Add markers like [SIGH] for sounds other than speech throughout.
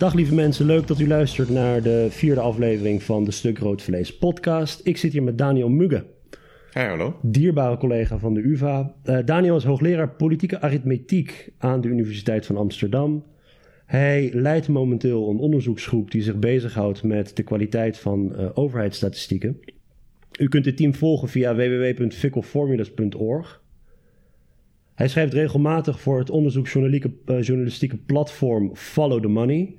Dag lieve mensen, leuk dat u luistert naar de vierde aflevering van de Stuk Rood Vlees podcast. Ik zit hier met Daniel Mugge. Hey, hallo. Dierbare collega van de UvA. Uh, Daniel is hoogleraar politieke arithmetiek aan de Universiteit van Amsterdam. Hij leidt momenteel een onderzoeksgroep die zich bezighoudt met de kwaliteit van uh, overheidsstatistieken. U kunt het team volgen via www.fickelformulas.org. Hij schrijft regelmatig voor het onderzoeksjournalistieke platform Follow the Money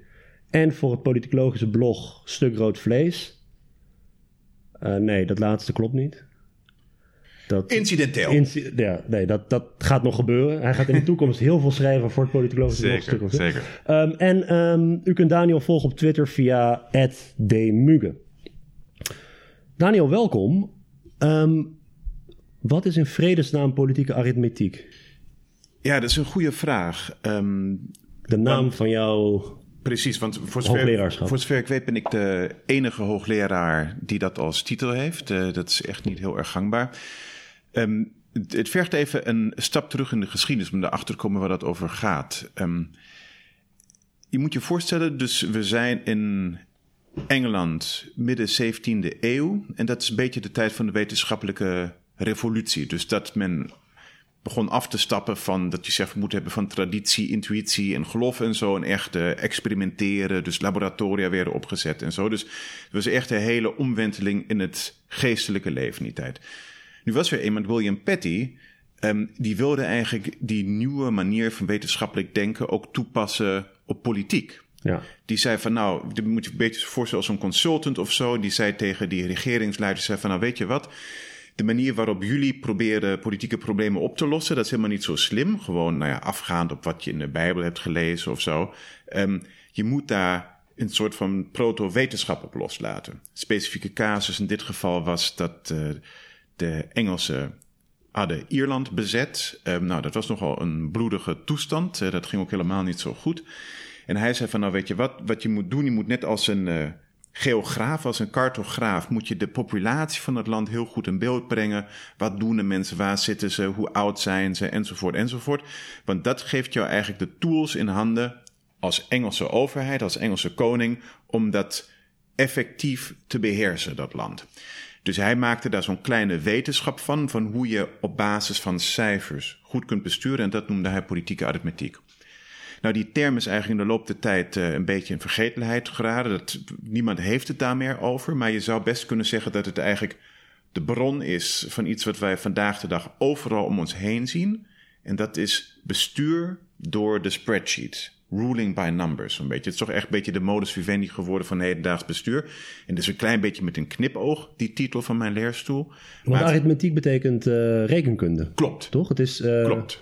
en voor het politicologische blog Stuk Rood Vlees. Uh, nee, dat laatste klopt niet. Dat, Incidenteel. Inci ja, nee, dat, dat gaat nog gebeuren. Hij gaat in de [LAUGHS] toekomst heel veel schrijven voor het politicologische blog. Zeker, zeker. Um, en um, u kunt Daniel volgen op Twitter via @dmuge. Daniel, welkom. Um, wat is in vredesnaam politieke arithmetiek? Ja, dat is een goede vraag. de naam want, van jouw Precies, want voor zover, voor zover ik weet ben ik de enige hoogleraar die dat als titel heeft. Uh, dat is echt niet heel erg gangbaar. Um, het, het, vergt even een stap terug in de geschiedenis om erachter te komen waar dat over gaat. Um, je moet je voorstellen, dus we zijn in Engeland midden 17e eeuw. En dat is een beetje de tijd van de wetenschappelijke revolutie. Dus dat men begon af te stappen van dat je zegt we moeten hebben van traditie, intuïtie en geloof en zo. En echt uh, experimenteren. Dus laboratoria werden opgezet en zo. Dus het was echt een hele omwenteling in het geestelijke leven in die tijd. Nu was er iemand, William Petty, um, die wilde eigenlijk die nieuwe manier van wetenschappelijk denken ook toepassen op politiek. Ja. Die zei van nou, je moet je een beetje voorstellen als een consultant of zo. Die zei tegen die regeringsleiders zei van nou weet je wat de manier waarop jullie proberen politieke problemen op te lossen, dat is helemaal niet zo slim. Gewoon, nou ja, afgaand op wat je in de Bijbel hebt gelezen of zo. Um, je moet daar een soort van proto-wetenschap op loslaten. Specifieke casus in dit geval was dat uh, de Engelsen hadden Ierland bezet. Um, nou, dat was nogal een bloedige toestand. Dat ging ook helemaal niet zo goed. En hij zei van, nou weet je wat, wat je moet doen, je moet net als een... Uh, geograaf, als een cartograaf, moet je de populatie van het land heel goed in beeld brengen. Wat doen de mensen, waar zitten ze, hoe oud zijn ze, enzovoort, enzovoort. Want dat geeft jou eigenlijk de tools in handen als Engelse overheid, als Engelse koning, om dat effectief te beheersen, dat land. Dus hij maakte daar zo'n kleine wetenschap van, van hoe je op basis van cijfers goed kunt besturen. En dat noemde hij politieke arithmetiek. Nou, die term is eigenlijk in de loop der tijd uh, een beetje in vergetelheid geraden. Dat, niemand heeft het daar meer over. Maar je zou best kunnen zeggen dat het eigenlijk de bron is van iets wat wij vandaag de dag overal om ons heen zien. En dat is bestuur door de spreadsheet. Ruling by numbers, een beetje. Het is toch echt een beetje de modus vivendi geworden van hedendaags bestuur. En dus een klein beetje met een knipoog, die titel van mijn leerstoel. Want arithmetiek betekent uh, rekenkunde. Klopt. Toch? Het is, uh, Klopt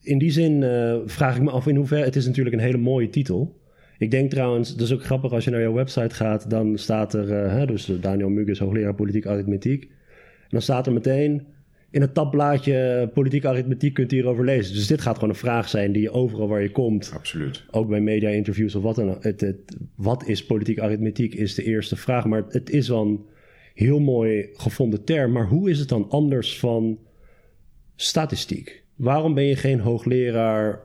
in die zin uh, vraag ik me af in hoeverre... Het is natuurlijk een hele mooie titel. Ik denk trouwens, dat is ook grappig als je naar jouw website gaat... dan staat er, uh, hè, dus Daniel Muggis, hoogleraar politiek arithmetiek... en dan staat er meteen... In het tabblaadje politieke arithmetiek kunt u hierover lezen. Dus dit gaat gewoon een vraag zijn die je overal waar je komt. Absoluut. Ook bij media-interviews of wat dan ook. Het, het, wat is politieke arithmetiek is de eerste vraag. Maar het is wel een heel mooi gevonden term. Maar hoe is het dan anders van statistiek? Waarom ben je geen hoogleraar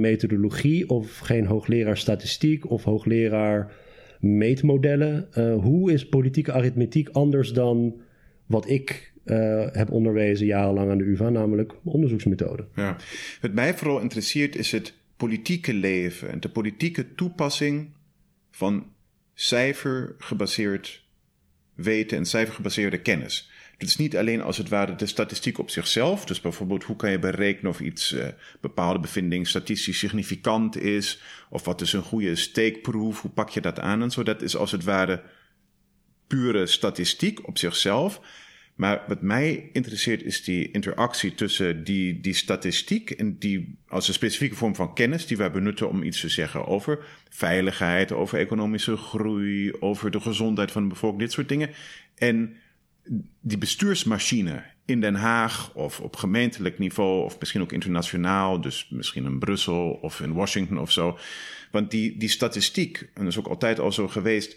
methodologie of geen hoogleraar statistiek of hoogleraar meetmodellen? Uh, hoe is politieke arithmetiek anders dan wat ik uh, heb onderwezen jarenlang aan de UvA, namelijk onderzoeksmethoden? Ja. Wat mij vooral interesseert is het politieke leven en de politieke toepassing van cijfergebaseerd weten en cijfergebaseerde kennis. Het is niet alleen als het ware de statistiek op zichzelf. Dus bijvoorbeeld hoe kan je berekenen of iets uh, bepaalde bevinding statistisch significant is. Of wat is een goede steekproef, hoe pak je dat aan en zo. Dat is als het ware pure statistiek op zichzelf. Maar wat mij interesseert is die interactie tussen die, die statistiek en die als een specifieke vorm van kennis die wij benutten om iets te zeggen over veiligheid, over economische groei, over de gezondheid van de bevolking, dit soort dingen. En die bestuursmachine in Den Haag of op gemeentelijk niveau of misschien ook internationaal, dus misschien in Brussel of in Washington of zo. Want die, die statistiek, en dat is ook altijd al zo geweest,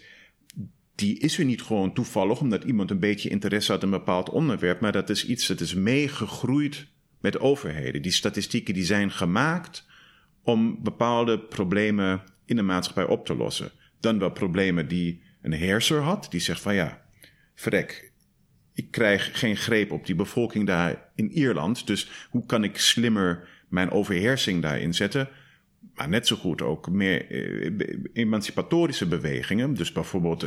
die is er niet gewoon toevallig omdat iemand een beetje interesse had in een bepaald onderwerp, maar dat is iets dat is meegegroeid met overheden. Die statistieken die zijn gemaakt om bepaalde problemen in de maatschappij op te lossen. Dan wel problemen die een heerser had, die zegt van ja, vrek, ik krijg geen greep op die bevolking daar in Ierland. Dus hoe kan ik slimmer mijn overheersing daarin zetten? Maar net zo goed ook meer eh, emancipatorische bewegingen. Dus bijvoorbeeld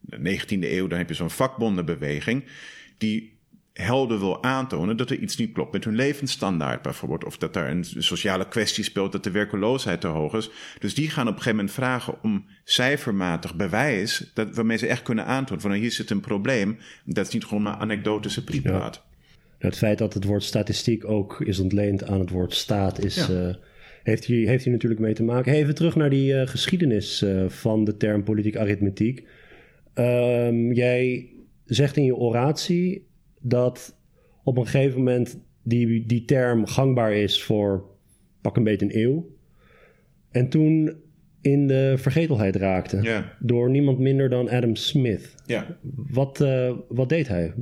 de 19e eeuw, dan heb je zo'n vakbondenbeweging. Die helder wil aantonen dat er iets niet klopt met hun levensstandaard bijvoorbeeld. Of dat daar een sociale kwestie speelt, dat de werkeloosheid te hoog is. Dus die gaan op een gegeven moment vragen om cijfermatig bewijs, dat, waarmee ze echt kunnen aantonen van nou, hier zit een probleem. Dat is niet gewoon maar anekdotische prietpraat. Ja. Het feit dat het woord statistiek ook is ontleend aan het woord staat is... Uh, heeft hier, heeft hier natuurlijk mee te maken. even terug naar die uh, geschiedenis uh, van de term politiek arithmetiek. Um, jij zegt in je oratie dat op een gegeven moment die, die term gangbaar is voor pak een beetje een eeuw. En toen in de vergetelheid raakte. Door niemand minder dan Adam Smith. Ja. Wat, uh, wat deed hij?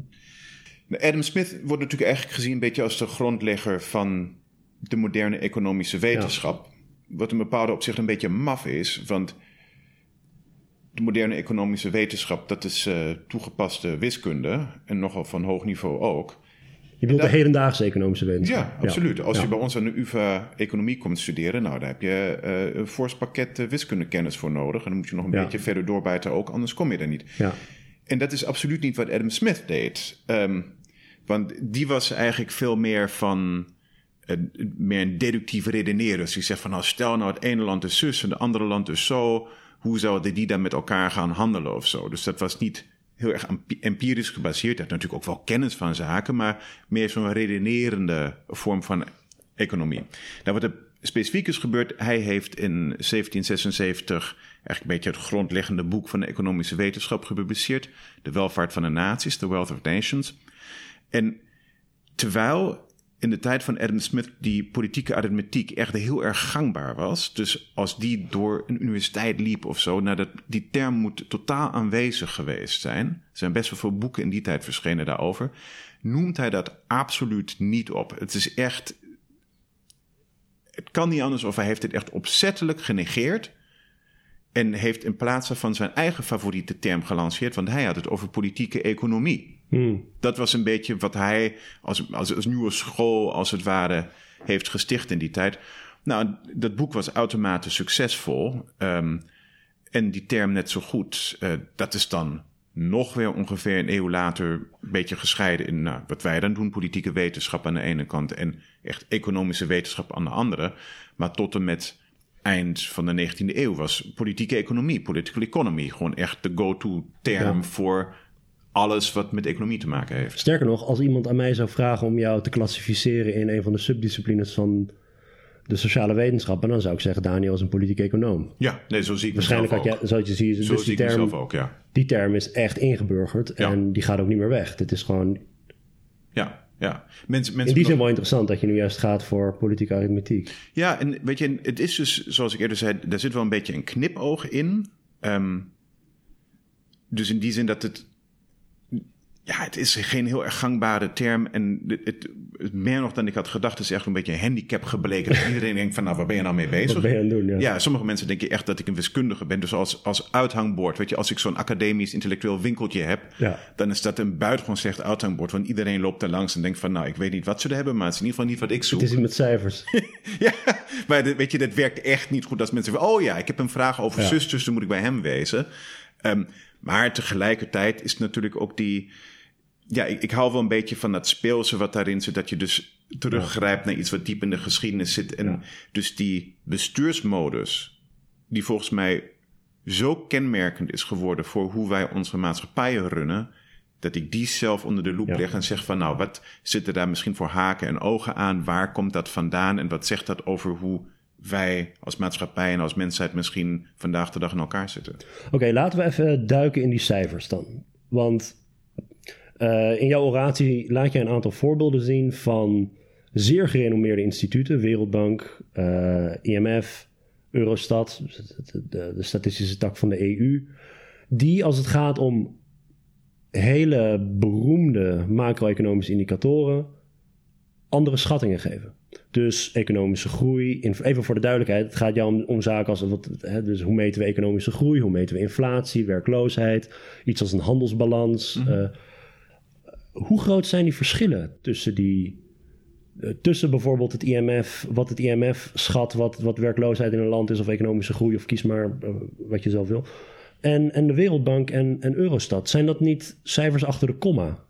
Adam Smith wordt natuurlijk eigenlijk gezien een beetje als de grondlegger van de moderne economische wetenschap. Ja. Wat in bepaalde opzicht een beetje maf is. Want de moderne economische wetenschap, dat is uh, toegepaste wiskunde. En nogal van hoog niveau ook. Je bedoelt de hedendaagse economische wetenschap? Ja, absoluut. Als je bij ons aan de UvA economie komt studeren, nou, daar heb je uh, een fors pakket uh, wiskundekennis voor nodig. En dan moet je nog een beetje verder doorbijten ook, anders kom je er niet. Ja. En dat is absoluut niet wat Adam Smith deed. Um, want die was eigenlijk veel meer van een, meer een deductieve redeneren. Dus die zegt van nou, stel nou het ene land is zus en het andere land is zo. Hoe zouden die dan met elkaar gaan handelen of zo? Dus dat was niet heel erg empirisch gebaseerd. Hij had natuurlijk ook wel kennis van zaken, maar meer zo'n redenerende vorm van economie. Nou, wat er specifiek is gebeurd, hij heeft in 1776 eigenlijk een beetje het grondleggende boek van de economische wetenschap gepubliceerd. De welvaart van de naties, The Wealth of Nations. En terwijl in de tijd van Adam Smith die politieke arithmetiek echt heel erg gangbaar was. Dus als die door een universiteit liep of zo, nou dat, die term moet totaal aanwezig geweest zijn. Er zijn best wel veel boeken in die tijd verschenen daarover. Noemt hij dat absoluut niet op. Het is echt. Het kan niet anders of hij heeft het echt opzettelijk genegeerd. En heeft in plaats van zijn eigen favoriete term gelanceerd, want hij had het over politieke economie. Hmm. Dat was een beetje wat hij als, als, als nieuwe school, als het ware, heeft gesticht in die tijd. Nou, dat boek was automatisch succesvol. Um, en die term net zo goed. Uh, dat is dan nog weer ongeveer een eeuw later een beetje gescheiden in nou, wat wij dan doen, politieke wetenschap aan de ene kant en echt economische wetenschap aan de andere. Maar tot en met eind van de 19e eeuw was politieke economie, political economy, gewoon echt de go-to term ja. voor alles wat met economie te maken heeft. Sterker nog, als iemand aan mij zou vragen om jou te klassificeren in een van de subdisciplines van de sociale wetenschappen, dan zou ik zeggen: Daniel is een politiek econoom. Ja, nee, zo zie ik Waarschijnlijk mezelf had jij, zoals je ziet, Zo dus die term, ook, ja. die term is echt ingeburgerd Ja. en die gaat ook niet meer weg. Dit is gewoon Ja, ja. Mensen, in mensen die zin wel interessant dat je nu juist gaat voor politieke arithmetiek. Ja, en weet je, het is dus, zoals ik eerder zei, daar zit wel een beetje een knipoog in. Ehm, dus in die zin dat het. Ja, het is geen heel erg gangbare term. En het, het, het meer nog dan ik had gedacht, is echt een beetje een handicap gebleken. Dat iedereen denkt van, nou, waar ben je nou mee bezig? Wat ben je aan het doen? Ja. Ja, sommige mensen denken echt dat ik een wiskundige ben. Dus als, als uithangbord, weet je, als ik zo'n academisch intellectueel winkeltje heb, Ja. dan is dat een buitengewoon slecht uithangbord. Want iedereen loopt er langs en denkt van, nou, ik weet niet wat ze er hebben, maar het is in ieder geval niet wat ik zoek. Het is met cijfers. [LAUGHS] Ja, maar dit- weet je, dat werkt echt niet goed als mensen zeggen: Oh ja, ik heb een vraag over Ja. zus, dus dan moet ik bij hem wezen. Ehm, maar tegelijkertijd is natuurlijk ook die. Ja, ik, ik hou wel een beetje van dat speelse wat daarin zit. Dat je dus teruggrijpt naar iets wat diep in de geschiedenis zit. En dus die bestuursmodus, die volgens mij zo kenmerkend is geworden voor hoe wij onze maatschappijen runnen. Dat ik die zelf onder de loep Ja. leg en zeg van nou, wat zitten daar misschien voor haken en ogen aan? Waar komt dat vandaan? En wat zegt dat over hoe wij als maatschappij en als mensheid misschien vandaag de dag in elkaar zitten? Oké, laten we even duiken in die cijfers dan. Want eh, in jouw oratie laat je een aantal voorbeelden zien van zeer gerenommeerde instituten, Wereldbank, eh, IMF, Eurostat, de, de, de statistische tak van de EU, die als het gaat om hele beroemde macro-economische indicatoren andere schattingen geven. Dus economische groei, even voor de duidelijkheid, het gaat jou om, om zaken als wat, hè, dus hoe meten we economische groei, hoe meten we inflatie, werkloosheid, iets als een handelsbalans. Mhm. Eh, hoe groot zijn die verschillen tussen die, eh, tussen bijvoorbeeld het IMF, wat het IMF schat, wat, wat werkloosheid in een land is of economische groei, of kies maar eh, wat je zelf wil, en, en de Wereldbank en, en Eurostat? Zijn dat niet cijfers achter de komma?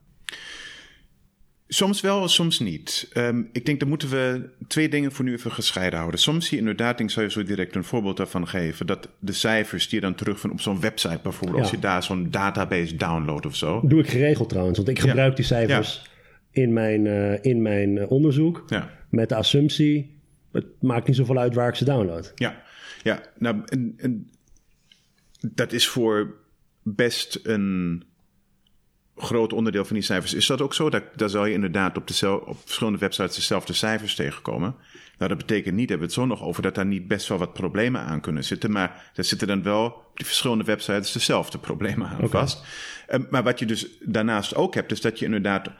Soms wel, soms niet. Ehm, ik denk dat moeten we twee dingen voor nu even gescheiden houden. Soms zie je inderdaad, ik zou je zo direct een voorbeeld daarvan geven, dat de cijfers die je dan terugvindt op zo'n website bijvoorbeeld, als je daar zo'n database downloadt of zo. Doe ik geregeld trouwens, want ik gebruik die cijfers in mijn, eh, in mijn eh, onderzoek met de assumptie, het maakt niet zoveel uit waar ik ze download. Ja, ja. Nou, en, en dat is voor best een groot onderdeel van die cijfers. Is dat ook zo? Dat, daar zal je inderdaad op, dezel, op verschillende websites dezelfde cijfers tegenkomen. Nou, dat betekent niet, daar hebben we het zo nog over, dat daar niet best wel wat problemen aan kunnen zitten. Maar daar zitten dan wel op die verschillende websites dezelfde problemen aan vast. Eh, maar wat je dus daarnaast ook hebt, is dat je inderdaad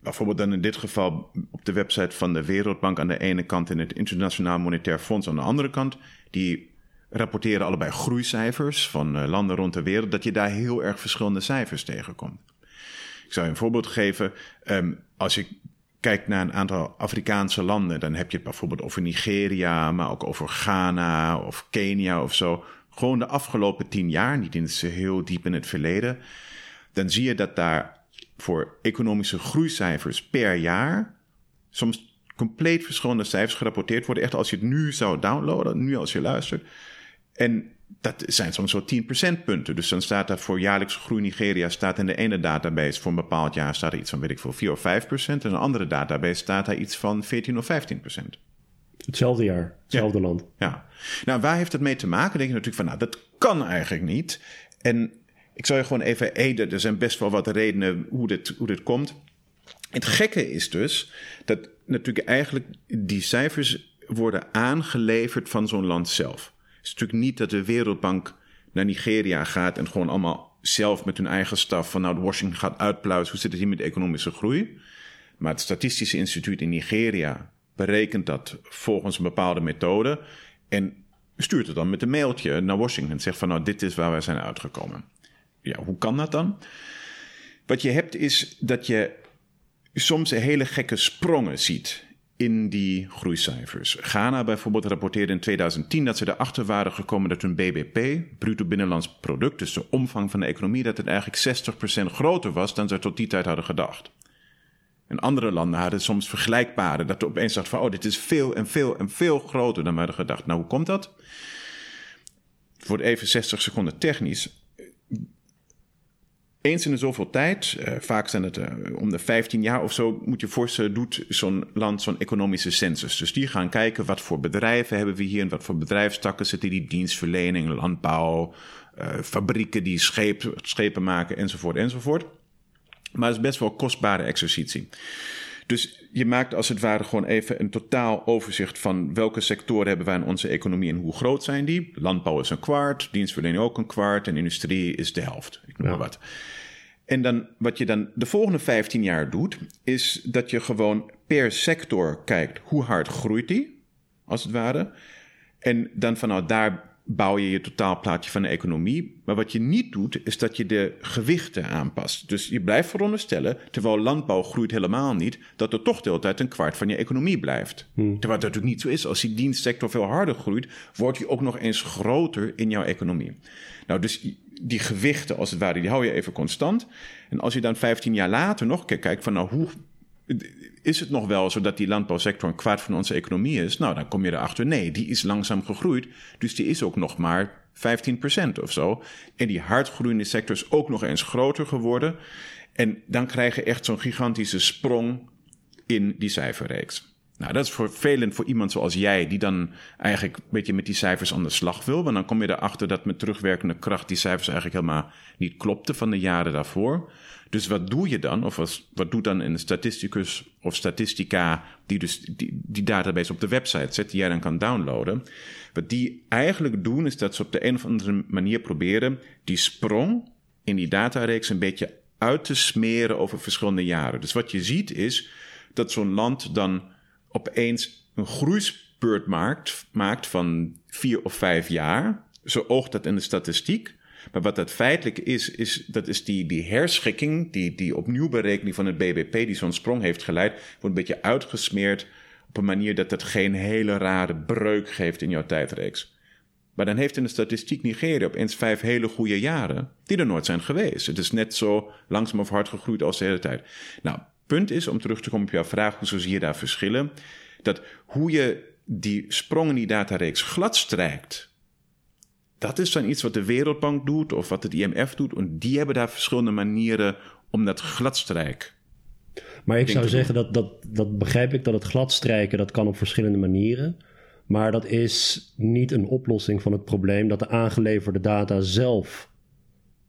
bijvoorbeeld dan in dit geval op de website van de Wereldbank aan de ene kant en het Internationaal Monetair Fonds aan de andere kant, die rapporteren allebei groeicijfers van eh, landen rond de wereld, dat je daar heel erg verschillende cijfers tegenkomt. Ik zou een voorbeeld geven. Ehm, als je kijkt naar een aantal Afrikaanse landen, dan heb je het bijvoorbeeld over Nigeria, maar ook over Ghana of Kenia of zo. Gewoon de afgelopen tien jaar, niet het heel diep in het verleden. Dan zie je dat daar voor economische groeicijfers per jaar soms compleet verschillende cijfers gerapporteerd worden. Echt als je het nu zou downloaden, nu als je luistert. En dat zijn soms wel 10 procentpunten. Dus dan staat daar voor jaarlijkse groei Nigeria staat in de ene database voor een bepaald jaar staat er iets van, weet ik veel, 4 of 5 procent. En in een andere database staat daar iets van 14 of 15 procent. Hetzelfde jaar, hetzelfde land. Ja. Nou, waar heeft het mee te maken? Dan denk je natuurlijk van, nou, dat kan eigenlijk niet. En ik zou je gewoon even, hey, er zijn best wel wat redenen hoe dit, hoe dit komt. Het gekke is dus dat natuurlijk eigenlijk die cijfers worden aangeleverd van zo'n land zelf. Is natuurlijk niet dat de Wereldbank naar Nigeria gaat en gewoon allemaal zelf met hun eigen staf van nou, Washington gaat uitpluizen, hoe zit het hier met economische groei? Maar het Statistische Instituut in Nigeria berekent dat volgens een bepaalde methode en stuurt het dan met een mailtje naar Washington en zegt van nou, dit is waar wij zijn uitgekomen. Ja, hoe kan dat dan? Wat je hebt is dat je soms hele gekke sprongen ziet in die groeicijfers. Ghana bijvoorbeeld rapporteerde in 2010 dat ze erachter waren gekomen dat hun BBP, bruto binnenlands product, dus de omvang van de economie, dat het eigenlijk 60% groter was dan ze tot die tijd hadden gedacht. En andere landen hadden soms vergelijkbare, dat je opeens dacht van, oh, dit is veel en veel en veel groter dan we hadden gedacht. Nou, hoe komt dat? Het wordt even 60 seconden technisch. Eens in de zoveel tijd, uh, vaak zijn het uh, om de 15 jaar of zo, moet je voorstellen, doet zo'n land zo'n economische census. Dus die gaan kijken wat voor bedrijven hebben we hier en wat voor bedrijfstakken zitten die dienstverlening, landbouw, uh, fabrieken die schepen maken enzovoort enzovoort. Maar het is best wel kostbare exercitie. Dus je maakt als het ware gewoon even een totaal overzicht van welke sectoren hebben wij in onze economie en hoe groot zijn die. Landbouw is een kwart, dienstverlening ook een kwart en industrie is de helft. Ik noem maar wat. En dan wat je dan de volgende 15 jaar doet, is dat je gewoon per sector kijkt hoe hard groeit die, als het ware. En dan vanuit daar bouw je je totaalplaatje van de economie. Maar wat je niet doet, is dat je de gewichten aanpast. Dus je blijft veronderstellen, terwijl landbouw groeit helemaal niet, dat er toch de hele tijd een kwart van je economie blijft. Hmm. Terwijl dat natuurlijk niet zo is. Als die dienstsector veel harder groeit, wordt die ook nog eens groter in jouw economie. Nou, dus die gewichten, als het ware, die hou je even constant. En als je dan 15 jaar later nog kijkt van, nou, hoe is het nog wel zo dat die landbouwsector een kwart van onze economie is? Nou, dan kom je erachter, nee, die is langzaam gegroeid. Dus die is ook nog maar 15% of zo. En die hardgroeiende sector is ook nog eens groter geworden. En dan krijg je echt zo'n gigantische sprong in die cijferreeks. Nou, dat is vervelend voor iemand zoals jij, die dan eigenlijk een beetje met die cijfers aan de slag wil. Want dan kom je erachter dat met terugwerkende kracht die cijfers eigenlijk helemaal niet klopten van de jaren daarvoor. Dus wat doe je dan? Of wat, wat doet dan een statisticus of statistica die dus die, database op de website zet, die jij dan kan downloaden? Wat die eigenlijk doen, is dat ze op de een of andere manier proberen die sprong in die datareeks een beetje uit te smeren over verschillende jaren. Dus wat je ziet is dat zo'n land dan opeens een groeispurt maakt, maakt van vier of vijf jaar. Zo oogt dat in de statistiek. Maar wat dat feitelijk is, is dat is die, die herschikking, die, die opnieuw berekening van het BBP, die zo'n sprong heeft geleid, wordt een beetje uitgesmeerd op een manier dat het geen hele rare breuk geeft in jouw tijdreeks. Maar dan heeft in de statistiek Nigeria opeens vijf hele goede jaren, die er nooit zijn geweest. Het is net zo langzaam of hard gegroeid als de hele tijd. Nou, punt is, om terug te komen op jouw vraag, hoezo zie je daar verschillen? Dat hoe je die sprong in die datareeks glad strijkt, dat is dan iets wat de Wereldbank doet of wat het IMF doet. En die hebben daar verschillende manieren om dat gladstrijk. Maar ik zou zeggen dat, dat, dat begrijp ik dat het gladstrijken dat kan op verschillende manieren. Maar dat is niet een oplossing van het probleem dat de aangeleverde data zelf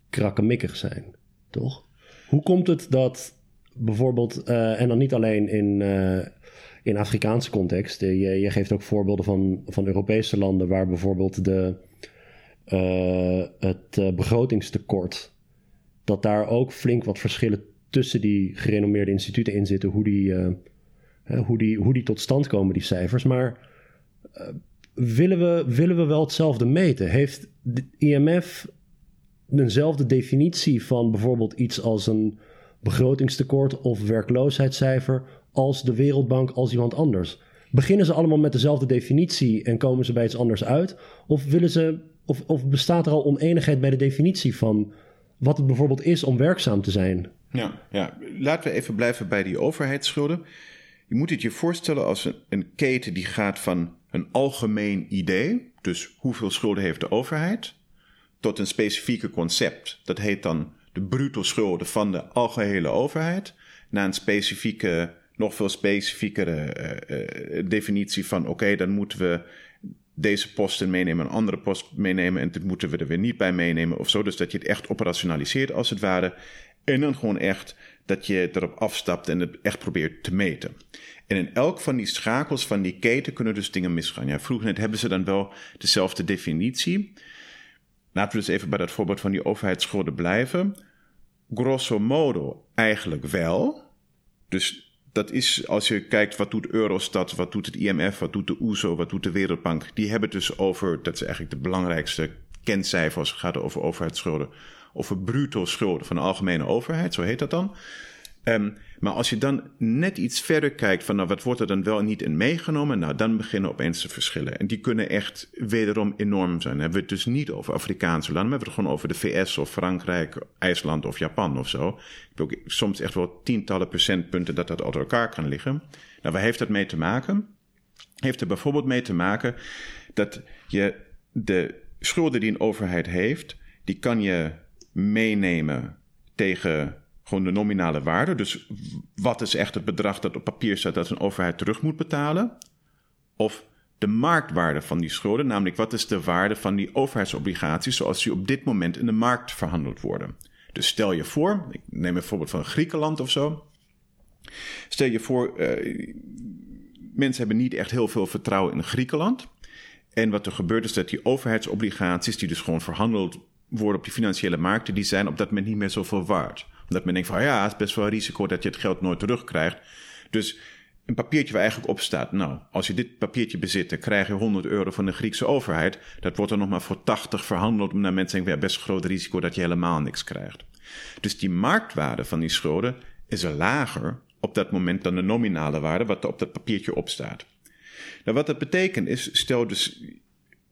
krakkemikkig zijn, toch? Hoe komt het dat bijvoorbeeld, uh, en dan niet alleen in, uh, in Afrikaanse context, je, je geeft ook voorbeelden van, van Europese landen waar bijvoorbeeld de, het begrotingstekort, dat daar ook flink wat verschillen tussen die gerenommeerde instituten in zitten, hoe die, hoe die, hoe die tot stand komen, die cijfers. Maar willen, we, willen we wel hetzelfde meten? Heeft de IMF eenzelfde definitie van bijvoorbeeld iets als een begrotingstekort of werkloosheidscijfer als de Wereldbank, als iemand anders? Beginnen ze allemaal met dezelfde definitie en komen ze bij iets anders uit? Of, willen ze, of, of bestaat er al oneenigheid bij de definitie van wat het bijvoorbeeld is om werkzaam te zijn? Ja, ja. laten we even blijven bij die overheidsschulden. Je moet het je voorstellen als een, keten die gaat van een algemeen idee, dus hoeveel schulden heeft de overheid, tot een specifieke concept. Dat heet dan de bruto schulden van de algehele overheid, naar een specifieke, nog veel specifiekere uh, uh, definitie van oké, dan moeten we deze posten meenemen, een andere post meenemen en dit moeten we er weer niet bij meenemen of zo. Dus dat je het echt operationaliseert als het ware. En dan gewoon echt dat je erop afstapt en het echt probeert te meten. En in elk van die schakels van die keten kunnen dus dingen misgaan. Vroeger net hebben ze dan wel dezelfde definitie. Laten we dus even bij dat voorbeeld van die overheidsschulden blijven. Grosso modo eigenlijk wel. Dus dat is, als je kijkt wat doet Eurostat, wat doet het IMF, wat doet de OESO, e wat doet de Wereldbank. Die hebben het dus over, dat is eigenlijk de belangrijkste kentcijfer als het gaat over overheidsschulden. Over bruto schulden van de algemene overheid, zo heet dat dan. Um, maar als je dan net iets verder kijkt van nou, wat wordt er dan wel niet in meegenomen, nou, dan beginnen opeens de verschillen. En die kunnen echt wederom enorm zijn. Dan hebben we het dus niet over Afrikaanse landen, maar we hebben het gewoon over de VS of Frankrijk, IJsland of Japan of zo. Ik heb ook soms echt wel tientallen procentpunten dat dat onder elkaar kan liggen. Nou, waar heeft dat mee te maken? Heeft er bijvoorbeeld mee te maken dat je de schulden die een overheid heeft, die kan je meenemen tegen gewoon de nominale waarde. Dus wat is echt het bedrag dat op papier staat dat een overheid terug moet betalen? Of de marktwaarde van die schulden, namelijk wat is de waarde van die overheidsobligaties zoals die op dit moment in de markt verhandeld worden. Dus stel je voor, ik neem een voorbeeld van Griekenland of zo. Stel je voor, uh, mensen hebben niet echt heel veel vertrouwen in Griekenland. En wat er gebeurt is dat die overheidsobligaties, die dus gewoon verhandeld worden op die financiële markten, die zijn op dat moment niet meer zoveel waard omdat men denkt van ja, het is best wel een risico dat je het geld nooit terugkrijgt. Dus een papiertje waar eigenlijk op staat, nou, als je dit papiertje bezit, dan krijg je 100 euro van de Griekse overheid. Dat wordt er nog maar voor 80 verhandeld, omdat mensen denken, ja, best groot risico dat je helemaal niks krijgt. Dus die marktwaarde van die schulden is lager op dat moment dan de nominale waarde wat er op dat papiertje op staat. Nou, wat dat betekent is, stel dus,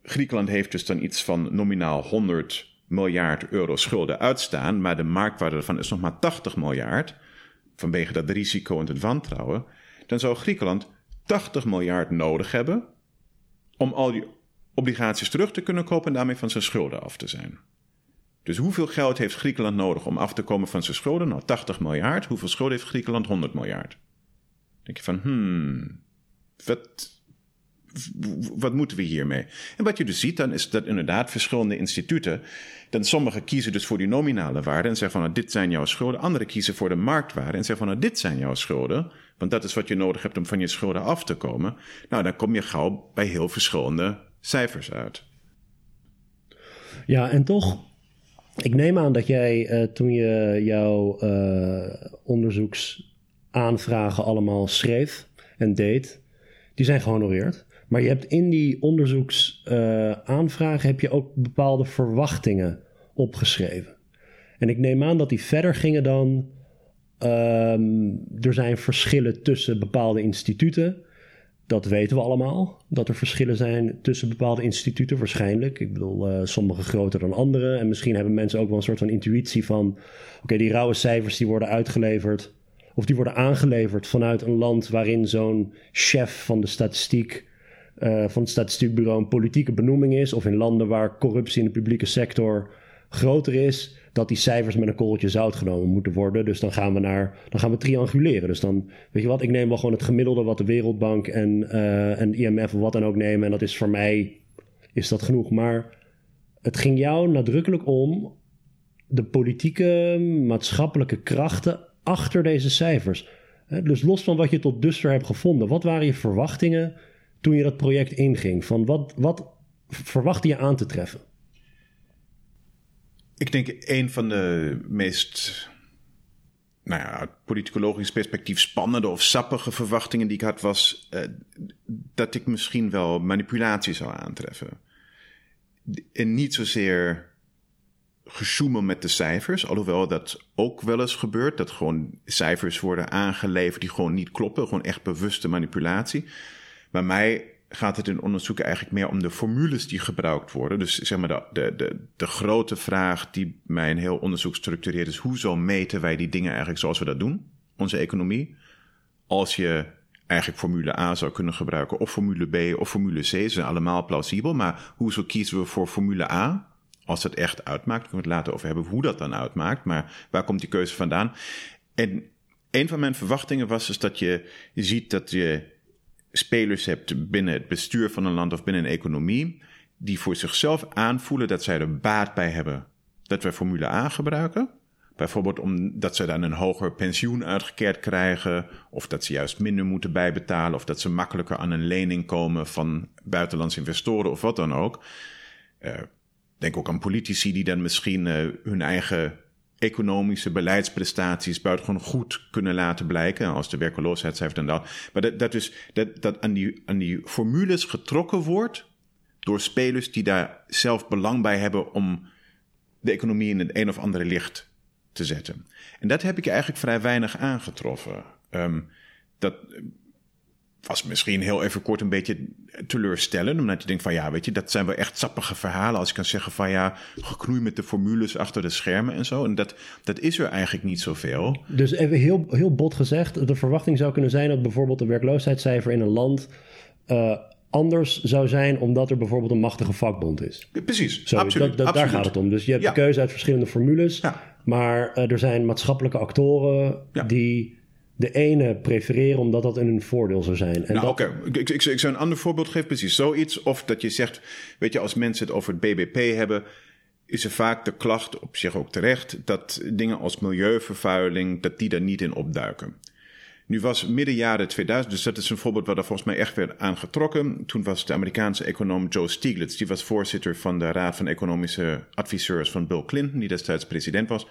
Griekenland heeft dus dan iets van nominaal 100 miljard euro schulden uitstaan, maar de marktwaarde ervan is nog maar 80 miljard, vanwege dat risico en het wantrouwen, dan zou Griekenland 80 miljard nodig hebben om al die obligaties terug te kunnen kopen en daarmee van zijn schulden af te zijn. Dus hoeveel geld heeft Griekenland nodig om af te komen van zijn schulden? Nou, 80 miljard. Hoeveel schulden heeft Griekenland? 100 miljard. Dan denk je van, hmm, wat, wat moeten we hiermee? En wat je dus ziet dan is dat inderdaad verschillende instituten, dan sommigen kiezen dus voor die nominale waarde en zeggen van nou, dit zijn jouw schulden. Anderen kiezen voor de marktwaarde en zeggen van nou, dit zijn jouw schulden. Want dat is wat je nodig hebt om van je schulden af te komen. Nou, dan kom je gauw bij heel verschillende cijfers uit. Ja, en toch, ik neem aan dat jij uh, toen je jouw uh, onderzoeks aanvragen allemaal schreef en deed, die zijn gehonoreerd. Maar je hebt in die onderzoeksaanvragen uh, heb je ook bepaalde verwachtingen opgeschreven. En ik neem aan dat die verder gingen dan. Um, er zijn verschillen tussen bepaalde instituten. Dat weten we allemaal. Dat er verschillen zijn tussen bepaalde instituten, waarschijnlijk. Ik bedoel, uh, sommige groter dan andere. En misschien hebben mensen ook wel een soort van intuïtie van: oké, die rauwe cijfers die worden uitgeleverd. Of die worden aangeleverd vanuit een land waarin zo'n chef van de statistiek. Uh, van het statistiekbureau een politieke benoeming is. Of in landen waar corruptie in de publieke sector groter is dat die cijfers met een korreltje zout genomen moeten worden. Dus dan gaan we naar, dan gaan we trianguleren. Dus dan, weet je wat, ik neem wel gewoon het gemiddelde wat de Wereldbank en, uh, en IMF of wat dan ook nemen. En dat is voor mij, is dat genoeg. Maar het ging jou nadrukkelijk om de politieke, maatschappelijke krachten achter deze cijfers. Dus los van wat je tot dusver hebt gevonden, wat waren je verwachtingen toen je dat project inging? Van wat, wat verwachtte je aan te treffen? Ik denk een van de meest, nou ja, uit politicologisch perspectief spannende of sappige verwachtingen die ik had, was uh, dat ik misschien wel manipulatie zou aantreffen. En niet zozeer gesjoemel met de cijfers, alhoewel dat ook wel eens gebeurt, dat gewoon cijfers worden aangeleverd die gewoon niet kloppen, gewoon echt bewuste manipulatie. Maar mij gaat het in onderzoek eigenlijk meer om de formules die gebruikt worden. Dus zeg maar de, de, de, de grote vraag die mijn heel onderzoek structureert is: hoezo meten wij die dingen eigenlijk zoals we dat doen, onze economie? Als je eigenlijk formule A zou kunnen gebruiken, of formule B of formule C, ze zijn allemaal plausibel. Maar hoezo kiezen we voor formule A? Als dat echt uitmaakt, kunnen we het later over hebben hoe dat dan uitmaakt. Maar waar komt die keuze vandaan? En een van mijn verwachtingen was dus dat je ziet dat je spelers hebt binnen het bestuur van een land of binnen een economie, die voor zichzelf aanvoelen dat zij er baat bij hebben dat wij Formule A gebruiken. Bijvoorbeeld omdat ze dan een hoger pensioen uitgekeerd krijgen, of dat ze juist minder moeten bijbetalen, of dat ze makkelijker aan een lening komen van buitenlandse investoren of wat dan ook. Uh, denk ook aan politici die dan misschien uh, hun eigen economische beleidsprestaties buitengewoon goed kunnen laten blijken. Als de werkeloosheidscijfer dan dat. Maar dat, dat, dus, dat, dat aan, die, aan die formules getrokken wordt door spelers die daar zelf belang bij hebben om de economie in het een of andere licht te zetten. En dat heb ik eigenlijk vrij weinig aangetroffen. Um, dat was misschien heel even kort een beetje teleurstellend. Omdat je denkt van ja, weet je, dat zijn wel echt sappige verhalen. Als je kan zeggen van ja, geknoei met de formules achter de schermen en zo. En dat, dat is er eigenlijk niet zoveel. Dus even heel, heel bot gezegd, de verwachting zou kunnen zijn dat bijvoorbeeld de werkloosheidscijfer in een land. Uh, anders zou zijn omdat er bijvoorbeeld een machtige vakbond is. Precies, Zo, absoluut, dat, Daar gaat het om. Dus je hebt ja. de keuze uit verschillende formules. Ja. Maar uh, er zijn maatschappelijke actoren ja. die de ene prefereren omdat dat in hun voordeel zou zijn. En nou, oké. Ik, ik, ik, zou een ander voorbeeld geven, precies zoiets. Of dat je zegt, weet je, als mensen het over het BBP hebben, is er vaak de klacht, op zich ook terecht, dat dingen als milieuvervuiling, dat die daar niet in opduiken. Nu was midden jaren 2000, dus dat is een voorbeeld waar er volgens mij echt werd aangetrokken. Toen was de Amerikaanse econoom Joe Stiglitz, die was voorzitter van de Raad van Economische Adviseurs van Bill Clinton, die destijds president was.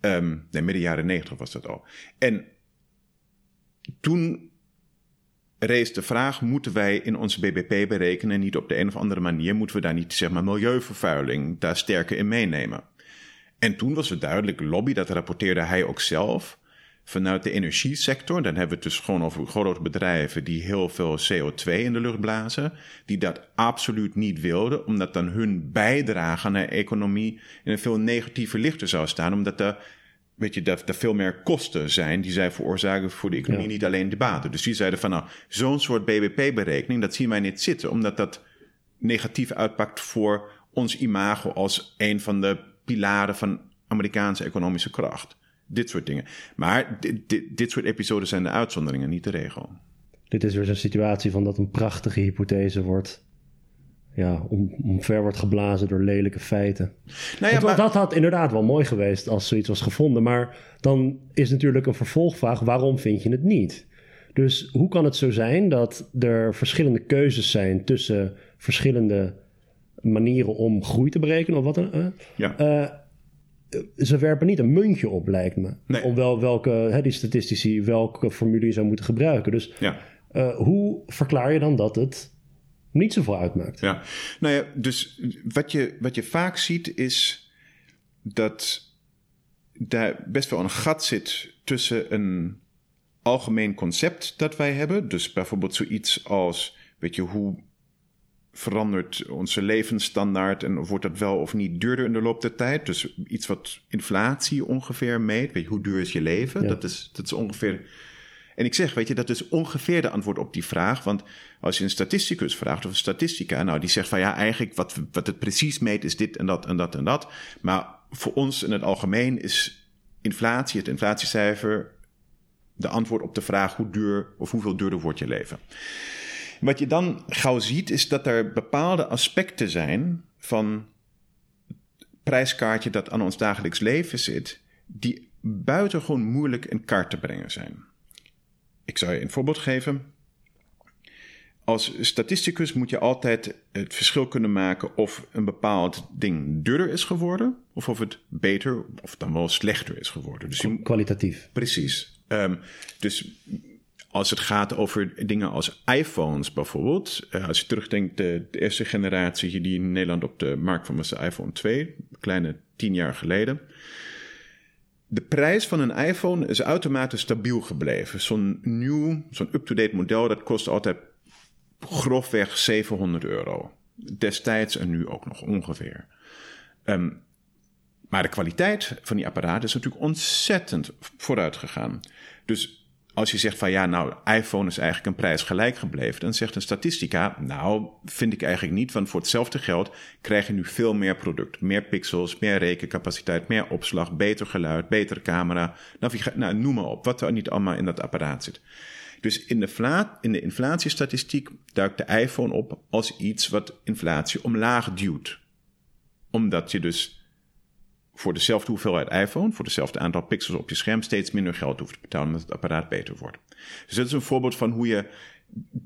Um, nee, midden jaren 90 was dat al. En toen rees de vraag: moeten wij in onze BBP berekenen, niet op de een of andere manier, moeten we daar niet zeg maar milieuvervuiling daar sterker in meenemen? En toen was het duidelijk lobby, dat rapporteerde hij ook zelf. Vanuit de energiesector, dan hebben we het dus gewoon over grote bedrijven die heel veel CO2 in de lucht blazen, die dat absoluut niet wilden, omdat dan hun bijdrage aan de economie in een veel negatiever licht zou staan, omdat de weet je, dat er veel meer kosten zijn die zij veroorzaken voor de economie, niet alleen de baten. Dus die zeiden van nou, zo'n soort BBP-berekening, dat zien wij niet zitten, omdat dat negatief uitpakt voor ons imago als een van de pilaren van Amerikaanse economische kracht. Dit soort dingen. Maar dit, dit, dit soort episodes zijn de uitzonderingen, niet de regel. Dit is weer zo'n situatie van dat een prachtige hypothese wordt ja, om, omver wordt geblazen door lelijke feiten. Nou ja, maar... Dat had inderdaad wel mooi geweest als zoiets was gevonden. Maar dan is natuurlijk een vervolgvraag: waarom vind je het niet? Dus hoe kan het zo zijn dat er verschillende keuzes zijn tussen verschillende manieren om groei te berekenen of wat dan? Uh, ja. Uh, ze werpen niet een muntje op, lijkt me. Nee. Om wel welke, hè, die statistici, welke formule je zou moeten gebruiken. Dus Ja. eh, hoe verklaar je dan dat het niet zoveel uitmaakt? Ja, nou ja, dus wat je, wat je vaak ziet is dat daar best wel een gat zit tussen een algemeen concept dat wij hebben. Dus bijvoorbeeld zoiets als, weet je, hoe verandert onze levensstandaard en wordt dat wel of niet duurder in de loop der tijd? Dus iets wat inflatie ongeveer meet. Weet je, hoe duur is je leven? Ja. Dat, is, dat is ongeveer. En ik zeg, weet je, dat is ongeveer de antwoord op die vraag. Want als je een statisticus vraagt of een statistica, nou, die zegt van ja, eigenlijk wat, wat het precies meet is dit en dat en dat en dat. Maar voor ons in het algemeen is inflatie, het inflatiecijfer, de antwoord op de vraag hoe duur of hoeveel duurder wordt je leven. Wat je dan gauw ziet, is dat er bepaalde aspecten zijn van prijskaartje dat aan ons dagelijks leven zit, die buitengewoon moeilijk in kaart te brengen zijn. Ik zou je een voorbeeld geven. Als statisticus moet je altijd het verschil kunnen maken of een bepaald ding duurder is geworden, of of het beter of dan wel slechter is geworden. Dus je, Kwalitatief. Precies. Ehm, dus als het gaat over dingen als iPhones bijvoorbeeld. eh, als je terugdenkt, de, de eerste generatie die in Nederland op de markt kwam was de iPhone 2, een kleine tien jaar geleden. De prijs van een iPhone is automatisch stabiel gebleven. Zo'n nieuw, zo'n up-to-date model, dat kost altijd grofweg 700 euro. Destijds en nu ook nog ongeveer. Ehm, maar de kwaliteit van die apparaten is natuurlijk ontzettend vooruit gegaan. Dus als je zegt van ja, nou, iPhone is eigenlijk een prijs gelijk gebleven, dan zegt een statistica, nou, vind ik eigenlijk niet, want voor hetzelfde geld krijg je nu veel meer product. Meer pixels, meer rekencapaciteit, meer opslag, beter geluid, betere camera, nou, noem maar op, wat er niet allemaal in dat apparaat zit. Dus in de, in de inflatiestatistiek duikt de iPhone op als iets wat inflatie omlaag duwt. Omdat je dus voor dezelfde hoeveelheid iPhone, voor dezelfde aantal pixels op je scherm, steeds minder geld hoeft te betalen omdat het apparaat beter wordt. Dus dat is een voorbeeld van hoe je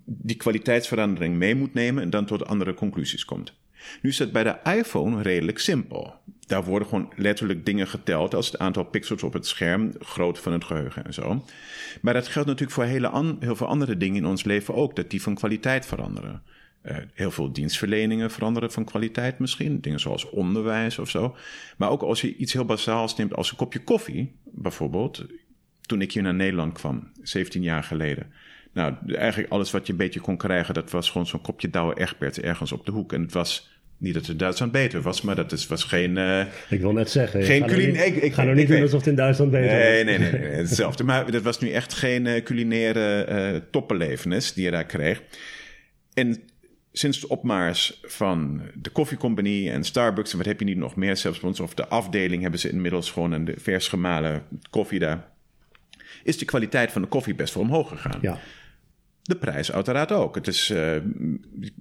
die kwaliteitsverandering mee moet nemen en dan tot andere conclusies komt. Nu is het bij de iPhone redelijk simpel. Daar worden gewoon letterlijk dingen geteld als het aantal pixels op het scherm, grootte van het geheugen en zo. Maar dat geldt natuurlijk voor hele heel veel andere dingen in ons leven ook, dat die van kwaliteit veranderen. Eh, heel veel dienstverleningen veranderen van kwaliteit misschien. Dingen zoals onderwijs of zo. Maar ook als je iets heel basaals neemt als een kopje koffie, bijvoorbeeld. Toen ik hier naar Nederland kwam, 17 jaar geleden. Nou, eigenlijk alles wat je een beetje kon krijgen, dat was gewoon zo'n kopje Douwe Egberts ergens op de hoek. En het was niet dat het Duitsland beter was, maar dat is, was geen... eh, Ik wil net zeggen. Geen ga culin- niet- ik- ik- ga ik niet doen alsof het in Duitsland beter Nee, is. nee, nee, nee, [LAUGHS] hetzelfde. Maar dat was nu echt geen eh, culinaire eh toppenlevenis die je daar kreeg. En sinds de opmars van de koffiecompagnie en Starbucks en wat heb je niet nog meer, zelfs bij ons of de afdeling hebben ze inmiddels gewoon een de vers gemalen koffie daar, is de kwaliteit van de koffie best wel omhoog gegaan. Ja. De prijs uiteraard ook. Het is, eh,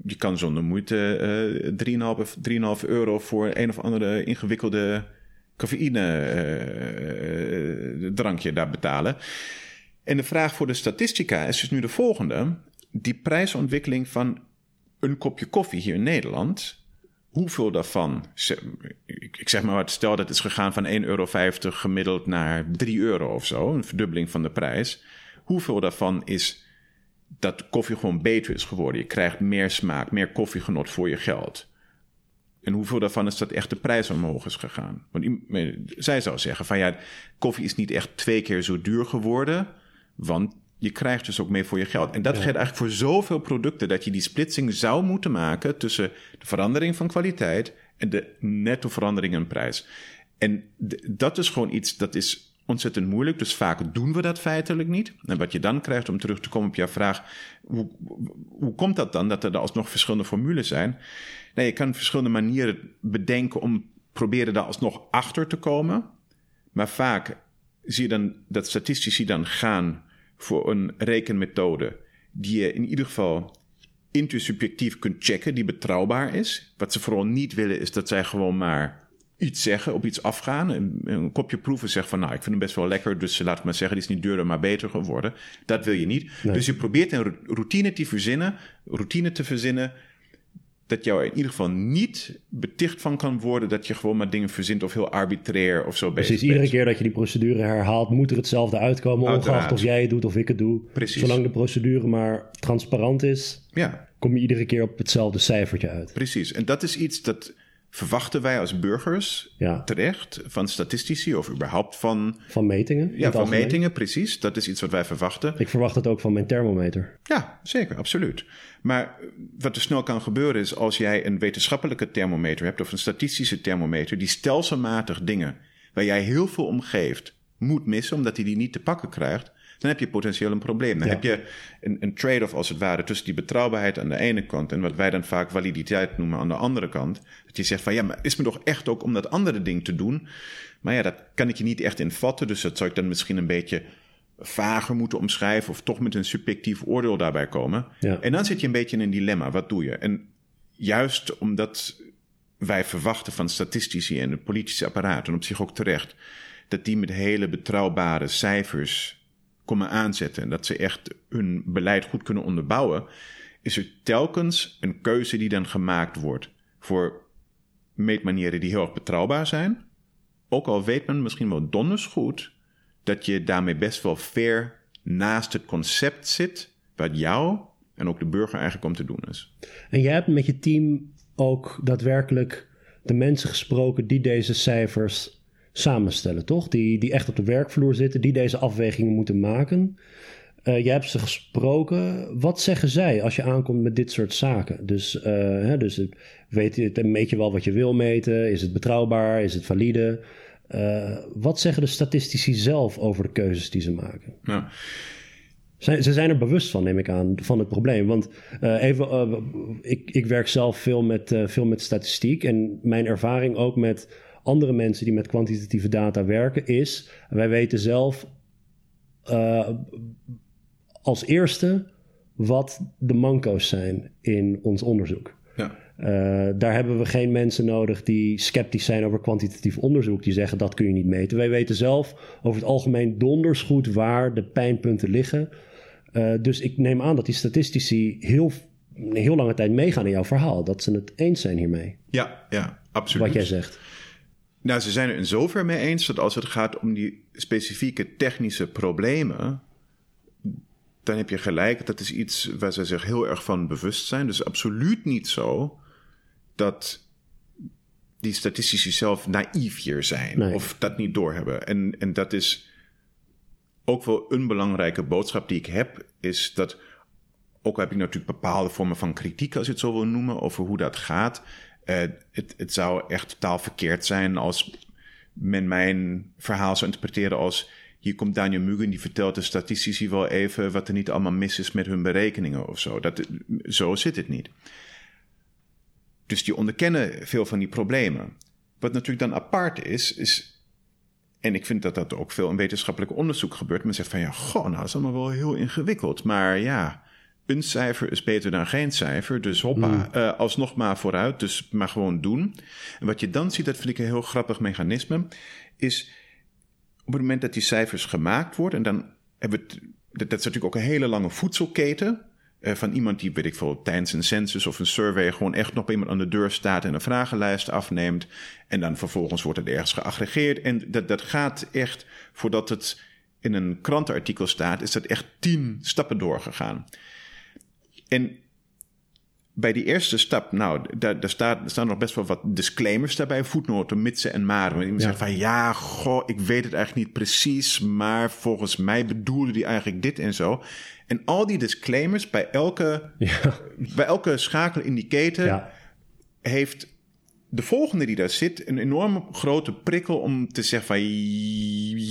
je kan zonder moeite eh 3,5 3,5 euro voor een of andere ingewikkelde cafeïne eh, drankje daar betalen. En de vraag voor de statistica is dus nu de volgende. Die prijsontwikkeling van een kopje koffie hier in Nederland... Hoeveel daarvan, ik zeg maar wat, stel dat het is gegaan van 1,50 euro gemiddeld naar 3 euro of zo, een verdubbeling van de prijs. Hoeveel daarvan is dat koffie gewoon beter is geworden? Je krijgt meer smaak, meer koffiegenot voor je geld. En hoeveel daarvan is dat echt de prijs omhoog is gegaan? Want zij zou zeggen van ja, koffie is niet echt twee keer zo duur geworden, want je krijgt dus ook meer voor je geld. En dat geldt eigenlijk voor zoveel producten dat je die splitsing zou moeten maken tussen de verandering van kwaliteit en de netto verandering in prijs. En dat is gewoon iets dat is ontzettend moeilijk. Dus vaak doen we dat feitelijk niet. En wat je dan krijgt, om terug te komen op jouw vraag, hoe, hoe komt dat dan dat er alsnog verschillende formules zijn? Nee, je kan verschillende manieren bedenken om proberen daar alsnog achter te komen. Maar vaak zie je dan dat statistici dan gaan voor een rekenmethode die je in ieder geval intersubjectief kunt checken, die betrouwbaar is. Wat ze vooral niet willen is dat zij gewoon maar iets zeggen, op iets afgaan. Een, een kopje proeven zegt van nou, ik vind hem best wel lekker, dus laat ik maar zeggen, die is niet duurder, maar beter geworden. Dat wil je niet. Dus je probeert een routine te verzinnen, routine te verzinnen dat jou in ieder geval niet beticht van kan worden dat je gewoon maar dingen verzint of heel arbitrair of zo bezig Precies, iedere keer dat je die procedure herhaalt, moet er hetzelfde uitkomen, Uiteraard. ongeacht of jij het doet of ik het doe. Precies. Zolang de procedure maar transparant is, Ja, kom je iedere keer op hetzelfde cijfertje uit. precies. En dat is iets dat verwachten wij als burgers Ja, terecht van statistici of überhaupt van, van metingen. in ja, van algemeen. metingen, precies. Dat is iets wat wij verwachten. Ik verwacht het ook van mijn thermometer. Ja, zeker, absoluut. Maar wat er snel kan gebeuren is als jij een wetenschappelijke thermometer hebt of een statistische thermometer die stelselmatig dingen waar jij heel veel om geeft moet missen omdat hij die niet te pakken krijgt, dan heb je potentieel een probleem. Dan Ja. heb je een, een trade-off als het ware tussen die betrouwbaarheid aan de ene kant en wat wij dan vaak validiteit noemen aan de andere kant. Dat je zegt van ja, maar is me toch echt ook om dat andere ding te doen? Maar ja, dat kan ik je niet echt invatten, dus dat zou ik dan misschien een beetje vager moeten omschrijven of toch met een subjectief oordeel daarbij komen. Ja. En dan zit je een beetje in een dilemma. Wat doe je? En juist omdat wij verwachten van statistici en het politische apparaat, en op zich ook terecht, dat die met hele betrouwbare cijfers komen aanzetten en dat ze echt hun beleid goed kunnen onderbouwen, is er telkens een keuze die dan gemaakt wordt voor meetmanieren die heel erg betrouwbaar zijn. Ook al weet men misschien wel donders goed dat je daarmee best wel ver naast het concept zit wat jou en ook de burger eigenlijk om te doen is. En jij hebt met je team ook daadwerkelijk de mensen gesproken die deze cijfers samenstellen, toch? Die, die echt op de werkvloer zitten, die deze afwegingen moeten maken. Eh, jij hebt ze gesproken. Wat zeggen zij als je aankomt met dit soort zaken? Dus, eh, hè, dus weet je, meet je wel wat je wil meten? Is het betrouwbaar? Is het valide? Eh, wat zeggen de statistici zelf over de keuzes die ze maken? Nou, Zij- Ze zijn er bewust van, neem ik aan, van het probleem. Want even, ik, ik werk zelf veel met, veel met statistiek. En mijn ervaring ook met andere mensen die met kwantitatieve data werken is... wij weten zelf eh, als eerste wat de manco's zijn in ons onderzoek. ja. Eh, daar hebben we geen mensen nodig die sceptisch zijn over kwantitatief onderzoek. Die zeggen dat kun je niet meten. Wij weten zelf over het algemeen donders goed waar de pijnpunten liggen. Eh, dus ik neem aan dat die statistici heel, een heel lange tijd meegaan in jouw verhaal. Dat ze het eens zijn hiermee, ja, ja, absoluut. wat jij zegt. Nou, ze zijn er in zover mee eens dat als het gaat om die specifieke technische problemen, dan heb je gelijk. Dat is iets waar ze zich heel erg van bewust zijn. Dus absoluut niet zo dat die statistici zelf naïef hier zijn Nee. of dat niet doorhebben. En, en dat is ook wel een belangrijke boodschap die ik heb, is dat ook al heb ik natuurlijk bepaalde vormen van kritiek, als je het zo wil noemen, over hoe dat gaat. Eh, het, het zou echt totaal verkeerd zijn als men mijn verhaal zou interpreteren als... hier komt Daniel Mugen, die vertelt de statistici wel even... wat er niet allemaal mis is met hun berekeningen of zo. Dat, zo zit het niet. Dus die onderkennen veel van die problemen. Wat natuurlijk dan apart is, is... en ik vind dat dat ook veel in wetenschappelijk onderzoek gebeurt... men zegt van ja, goh, nou, dat is allemaal wel heel ingewikkeld. Maar ja, een cijfer is beter dan geen cijfer. Dus hoppa, eh, alsnog maar vooruit. Dus maar gewoon doen. En wat je dan ziet, dat vind ik een heel grappig mechanisme, is op het moment dat die cijfers gemaakt worden, en dan hebben we het, dat, dat is natuurlijk ook een hele lange voedselketen. eh, van iemand die, weet ik veel, tijdens een census of een survey gewoon echt nog bij iemand aan de deur staat en een vragenlijst afneemt. En dan vervolgens wordt het ergens geaggregeerd. En dat, dat gaat echt, voordat het in een krantenartikel staat, is dat echt tien stappen doorgegaan. En bij die eerste stap, nou, daar, daar, staat, staan nog best wel wat disclaimers daarbij, voetnoten, mitsen en maren. Want iemand Ja. zegt van, ja, goh, ik weet het eigenlijk niet precies, maar volgens mij bedoelde die eigenlijk dit en zo. En al die disclaimers bij elke, Ja, bij elke schakel in die keten ja. heeft de volgende die daar zit een enorm grote prikkel om te zeggen van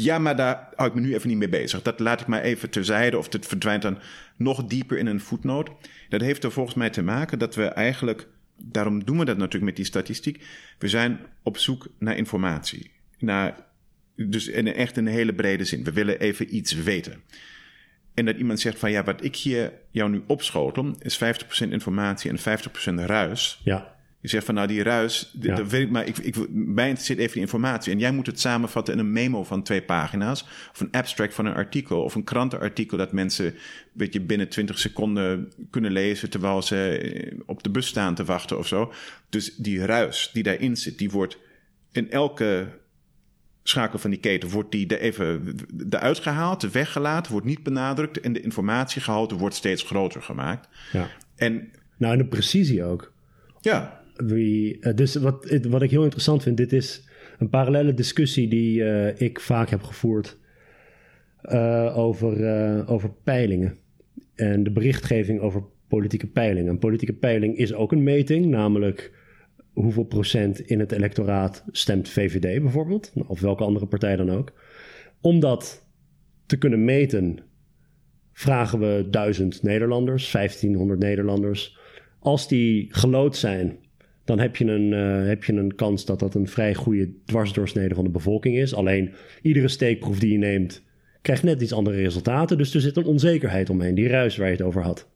ja, maar daar hou ik me nu even niet mee bezig. Dat laat ik maar even terzijde of het verdwijnt dan nog dieper in een voetnoot. Dat heeft er volgens mij te maken dat we eigenlijk, daarom doen we dat natuurlijk met die statistiek, we zijn op zoek naar informatie. Naar, dus in echt in een hele brede zin. We willen even iets weten. En dat iemand zegt van ja, wat ik hier jou nu opschotel is 50% informatie en 50% ruis ja. Je zegt van nou die ruis, Ja. dat weet ik, maar ik, ik, mij interesseert even die informatie. En jij moet het samenvatten in een memo van twee pagina's. Of een abstract van een artikel. Of een krantenartikel dat mensen weet je, binnen 20 seconden kunnen lezen. terwijl ze eh, op de bus staan te wachten of zo. Dus die ruis die daarin zit, die wordt in elke schakel van die keten wordt die er even eruit gehaald, weggelaten, wordt niet benadrukt en de informatiegehalte wordt steeds groter gemaakt. Ja. En Nou, en de precisie ook. ja, Eh, dus wat, wat ik heel interessant vind, dit is een parallele discussie die eh, ik vaak heb gevoerd eh, over, over peilingen. En de berichtgeving over politieke peilingen. Een politieke peiling is ook een meting, namelijk hoeveel procent in het electoraat stemt VVD bijvoorbeeld, of welke andere partij dan ook. Om dat te kunnen meten, vragen we 1000 Nederlanders, 1500 Nederlanders. Als die gelood zijn, dan heb je, een, eh, heb je een kans dat dat een vrij goede dwarsdoorsnede van de bevolking is. Alleen iedere steekproef die je neemt, krijgt net iets andere resultaten. Dus er zit een onzekerheid omheen, die ruis waar je het over had.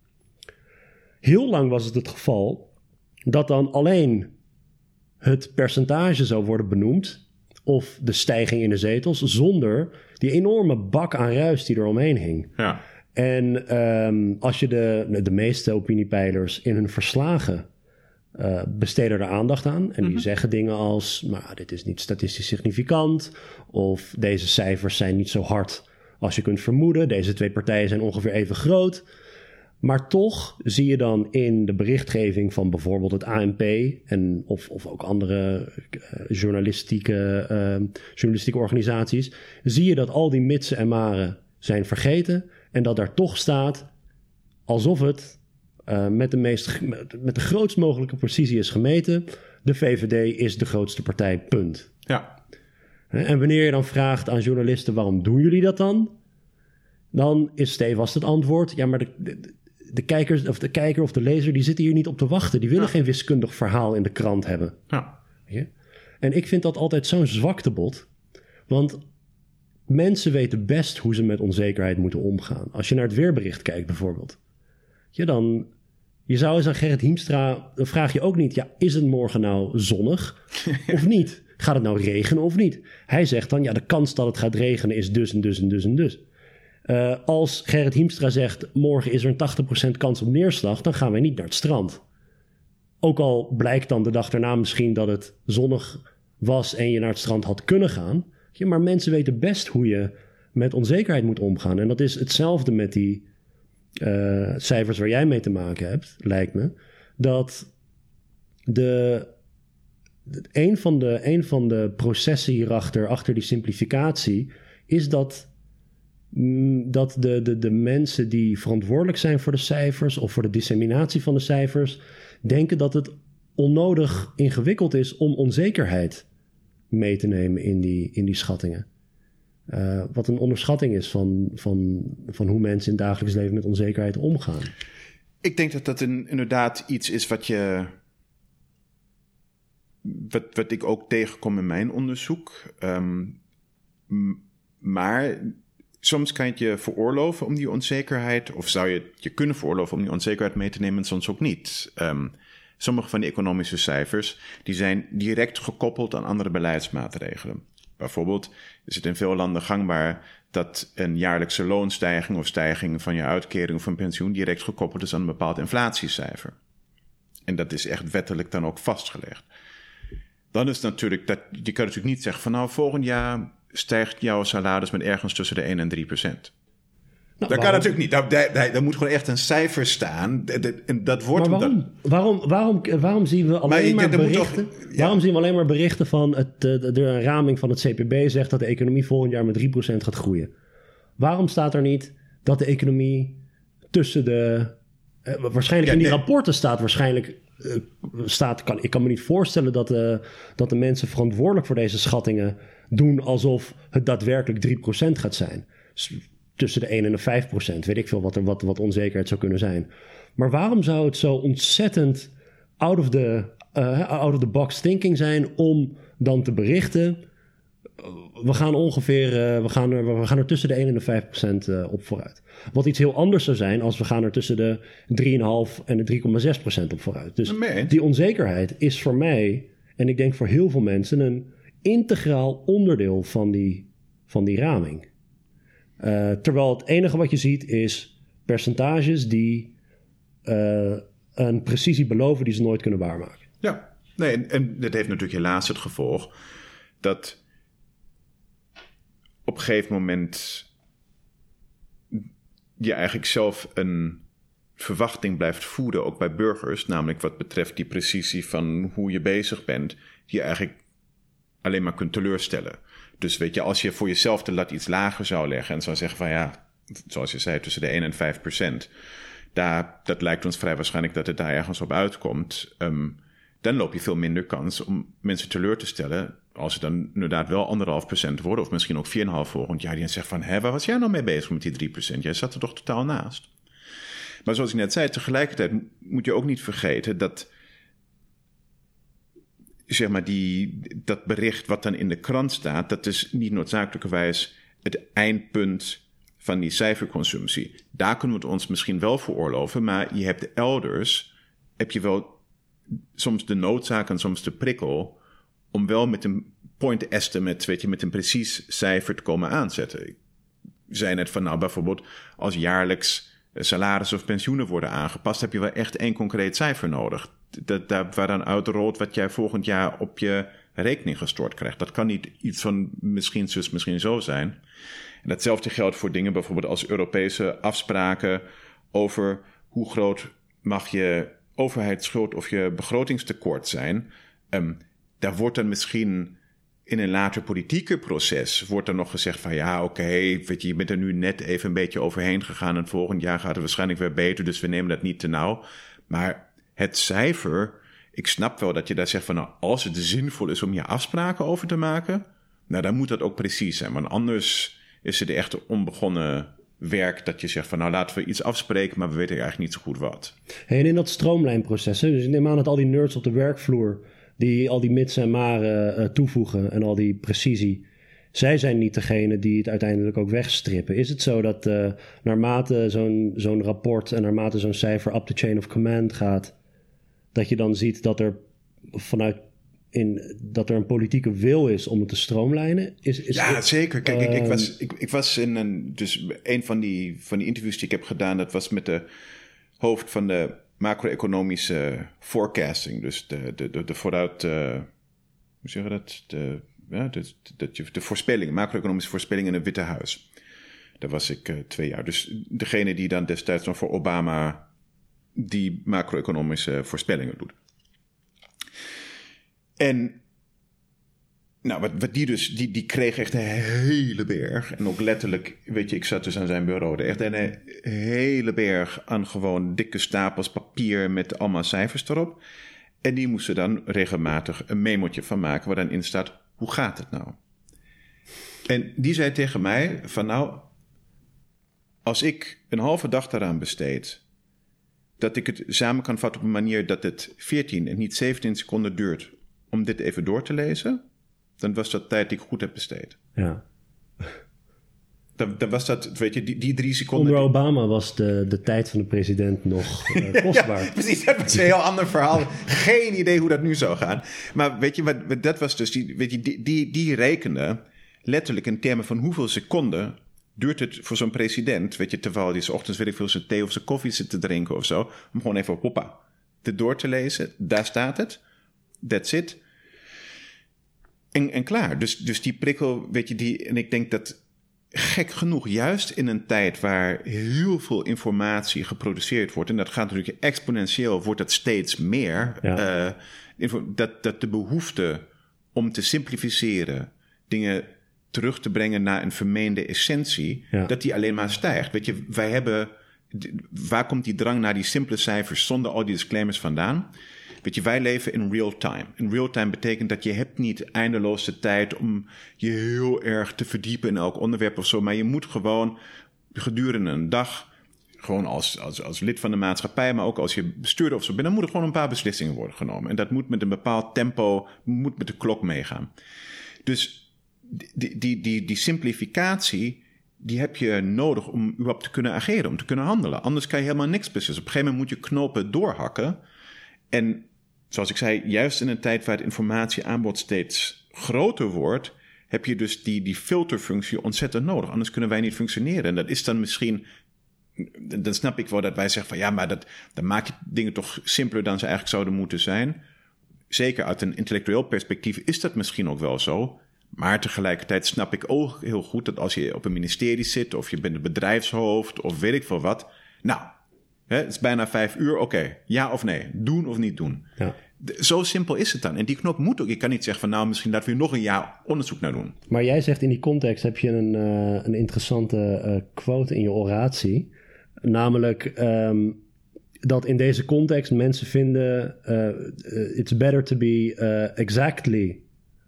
Heel lang was het het geval dat dan alleen het percentage zou worden benoemd, of de stijging in de zetels, zonder die enorme bak aan ruis die er omheen hing. ja. En ehm, als je de, de meeste opiniepeilers in hun verslagen eh, besteden er aandacht aan. En die zeggen dingen als: maar dit is niet statistisch significant. Of deze cijfers zijn niet zo hard als je kunt vermoeden. Deze twee partijen zijn ongeveer even groot. Maar toch zie je dan in de berichtgeving van bijvoorbeeld het ANP en of, of ook andere eh, journalistieke, eh, journalistieke organisaties, zie je dat al die mitsen en maren zijn vergeten en dat daar toch staat alsof het eh, met, de meest, met de grootst mogelijke precisie is gemeten. De VVD is de grootste partij, punt. ja. En wanneer je dan vraagt aan journalisten waarom doen jullie dat dan? Dan is stevast het antwoord: ja, maar de, de, de, kijkers, of de kijker of de lezer die zitten hier niet op te wachten. Die willen geen wiskundig verhaal in de krant hebben. ja. Je? En ik vind dat altijd zo'n zwaktebod. Want mensen weten best hoe ze met onzekerheid moeten omgaan. Als je naar het weerbericht kijkt bijvoorbeeld. Ja, dan... Je zou eens aan Gerrit Hiemstra... Dan vraag je ook niet... Ja, is het morgen nou zonnig [LAUGHS] of niet? Gaat het nou regenen of niet? Hij zegt dan... Ja, de kans dat het gaat regenen is dus en dus en dus en dus. Eh, als Gerrit Hiemstra zegt... Morgen is er een 80% kans op neerslag... Dan gaan wij niet naar het strand. Ook al blijkt dan de dag daarna misschien dat het zonnig was en je naar het strand had kunnen gaan. Ja, maar mensen weten best hoe je met onzekerheid moet omgaan. En dat is hetzelfde met die eh, cijfers waar jij mee te maken hebt, lijkt me. Dat de, een, van de, een van de processen hierachter, achter die simplificatie, is dat, mm, dat de, de, de mensen die verantwoordelijk zijn voor de cijfers of voor de disseminatie van de cijfers, denken dat het onnodig ingewikkeld is om onzekerheid mee te nemen in die, in die schattingen. Eh, wat een onderschatting is van, van, van hoe mensen in het dagelijks leven met onzekerheid omgaan. Ik denk dat dat inderdaad iets is wat je. Wat, wat ik ook tegenkom in mijn onderzoek. Ehm, maar soms kan je het je veroorloven om die onzekerheid. Of zou je het je kunnen veroorloven om die onzekerheid mee te nemen, en soms ook niet. Ehm, sommige van die economische cijfers die zijn direct gekoppeld aan andere beleidsmaatregelen. Bijvoorbeeld is het in veel landen gangbaar dat een jaarlijkse loonstijging of stijging van je uitkering of een pensioen direct gekoppeld is aan een bepaald inflatiecijfer. En dat is echt wettelijk dan ook vastgelegd. Dan is natuurlijk dat je kan natuurlijk niet zeggen van nou volgend jaar stijgt jouw salaris met ergens tussen de 1 en 3 procent. Nou, Dat kan natuurlijk niet. Daar, daar, moet gewoon echt een cijfer staan. En dat wordt Maar waarom, waarom, waarom, zien we alleen maar toch- berichten? ja. Waarom zien we alleen maar berichten van het, de, de, de raming van het CPB zegt dat de economie volgend jaar met 3% gaat groeien? Waarom staat er niet dat de economie tussen de. eh, waarschijnlijk Ja, in die nee. rapporten staat waarschijnlijk. eh, staat, kan, ik kan me niet voorstellen dat, de dat de mensen verantwoordelijk voor deze schattingen doen alsof het daadwerkelijk 3% gaat zijn. Tussen de 1 en de 5%. Weet ik veel wat, er, wat, wat onzekerheid zou kunnen zijn. Maar waarom zou het zo ontzettend out of the, eh, out of the box thinking zijn om dan te berichten we gaan ongeveer we gaan er, we gaan er tussen de 1 en de 5 procent op vooruit. Wat iets heel anders zou zijn als we gaan er tussen de 3,5 en de 3,6 procent op vooruit. Dus die onzekerheid is voor mij, en ik denk voor heel veel mensen, een integraal onderdeel van die, van die raming. Uh, terwijl het enige wat je ziet is percentages die uh, een precisie beloven die ze nooit kunnen waarmaken. Ja, nee, en, en dat heeft natuurlijk helaas het gevolg dat op een gegeven moment je eigenlijk zelf een verwachting blijft voeden, ook bij burgers, namelijk wat betreft die precisie van hoe je bezig bent, die je eigenlijk alleen maar kunt teleurstellen. Dus weet je, als je voor jezelf de lat iets lager zou leggen en zou zeggen van ja, zoals je zei, tussen de 1 en 5 procent, daar, dat lijkt ons vrij waarschijnlijk dat het daar ergens op uitkomt. Um, dan loop je veel minder kans om mensen teleur te stellen. Als het dan inderdaad wel anderhalf procent worden, of misschien ook 4,5 volgend jaar, die dan zegt van, hé, waar was jij nou mee bezig met die 3 procent? Jij zat er toch totaal naast. Maar zoals ik net zei, tegelijkertijd moet je ook niet vergeten dat zeg maar die, dat bericht wat dan in de krant staat, dat is niet noodzakelijkerwijs het eindpunt van die cijferconsumptie. Daar kunnen we het ons misschien wel veroorloven, maar je hebt elders, heb je wel soms de noodzaak en soms de prikkel om wel met een point estimate, weet je, met een precies cijfer te komen aanzetten. Ik zei net van, nou bijvoorbeeld als jaarlijks salaris of pensioenen worden aangepast, heb je wel echt één concreet cijfer nodig. Dat, daar, waar dan uitrolt wat jij volgend jaar op je rekening gestort krijgt. Dat kan niet iets van misschien zus, misschien zo zijn. En datzelfde geldt voor dingen bijvoorbeeld als Europese afspraken over hoe groot mag je overheidsschuld of je begrotingstekort zijn. Um, daar wordt dan misschien in een later politieke proces wordt er nog gezegd van ja, oké, je, bent er nu net even een beetje overheen gegaan en volgend jaar gaat het waarschijnlijk weer beter, dus we nemen dat niet te nauw. Maar het cijfer, ik snap wel dat je daar zegt van nou, als het zinvol is om je afspraken over te maken, nou dan moet dat ook precies zijn, want anders is het echt onbegonnen werk dat je zegt van nou laten we iets afspreken, maar we weten eigenlijk niet zo goed wat. En in dat stroomlijnproces, dus ik neem aan dat al die nerds op de werkvloer die al die mits en maren uh, toevoegen en al die precisie. Zij zijn niet degene die het uiteindelijk ook wegstrippen. Is het zo dat uh, naarmate zo'n zo'n rapport en naarmate zo'n cijfer up the chain of command gaat, dat je dan ziet dat er vanuit in, dat er een politieke wil is om het te stroomlijnen? Is, is ja, zeker. Kijk, ik, ik, was, ik, ik was in een. Dus een van die, van die interviews die ik heb gedaan, dat was met de hoofd van de macro-economische forecasting. Dus de, de, de, de vooruit. Uh, hoe zeg je dat? De, ja, de, de, de voorspellingen, macro-economische voorspellingen in het Witte Huis. Daar was ik uh, twee jaar. Dus degene die dan destijds nog voor Obama die macro-economische voorspellingen doet. En nou, wat, die dus, die, die kreeg echt een hele berg. En ook letterlijk, weet je, ik zat dus aan zijn bureau. Echt een hele berg aan gewoon dikke stapels papier met allemaal cijfers erop. En die moesten dan regelmatig een memotje van maken waar dan in staat, hoe gaat het nou? En die zei tegen mij van nou, als ik een halve dag daaraan besteed, dat ik het samen kan vatten op een manier dat het 14 en niet 17 seconden duurt om dit even door te lezen dan was dat tijd die ik goed heb besteed. Ja. Dan, dan was dat, weet je, die, die drie seconden. Onder Obama was de, de tijd van de president nog [LAUGHS] uh, kostbaar. ja, [LAUGHS] precies, dat was een heel ander verhaal. Geen idee hoe dat nu zou gaan. Maar weet je, wat, dat was dus, die, weet je, die, die, die rekende letterlijk in termen van hoeveel seconden duurt het voor zo'n president, weet je, terwijl hij ochtends, weet ik veel, zijn thee of zijn koffie zit te drinken of zo, om gewoon even, hoppa, te door te lezen. Daar staat het. That's it. En, en klaar. Dus, dus die prikkel, weet je, die. En ik denk dat gek genoeg, juist in een tijd waar heel veel informatie geproduceerd wordt, en dat gaat natuurlijk exponentieel, wordt dat steeds meer. Uh, dat, dat de behoefte om te simplificeren, dingen terug te brengen naar een vermeende essentie, dat die alleen maar stijgt. Weet je, wij hebben. Waar komt die drang naar die simpele cijfers zonder al die disclaimers vandaan? Weet je, wij leven in real time. In real time betekent dat je hebt niet eindeloos de tijd om je heel erg te verdiepen in elk onderwerp of zo. Maar je moet gewoon gedurende een dag, gewoon als, als, als lid van de maatschappij, maar ook als je bestuurder of zo bent, dan moeten gewoon een paar beslissingen worden genomen. En dat moet met een bepaald tempo, moet met de klok meegaan. Dus die, die, die, die simplificatie, die heb je nodig om überhaupt te kunnen ageren, om te kunnen handelen. Anders kan je helemaal niks beslissen. Op een gegeven moment moet je knopen doorhakken. En zoals ik zei, juist in een tijd waar het informatieaanbod steeds groter wordt, heb je dus die, die filterfunctie ontzettend nodig. Anders kunnen wij niet functioneren. En dat is dan misschien. Dan snap ik wel dat wij zeggen van ja, maar dat, dan maak je dingen toch simpeler dan ze eigenlijk zouden moeten zijn. Zeker uit een intellectueel perspectief is dat misschien ook wel zo. Maar tegelijkertijd snap ik ook heel goed dat als je op een ministerie zit, of je bent een bedrijfshoofd, of weet ik veel wat. Nou, hè, het is bijna vijf uur, oké, ja of nee, doen of niet doen. Ja. Zo simpel is het dan. En die knop moet ook. Je kan niet zeggen van nou, misschien laten we nog een jaar onderzoek naar doen. Maar jij zegt in die context heb je een, uh, een interessante uh, quote in je oratie. Namelijk um, dat in deze context mensen vinden: uh, it's better to be exactly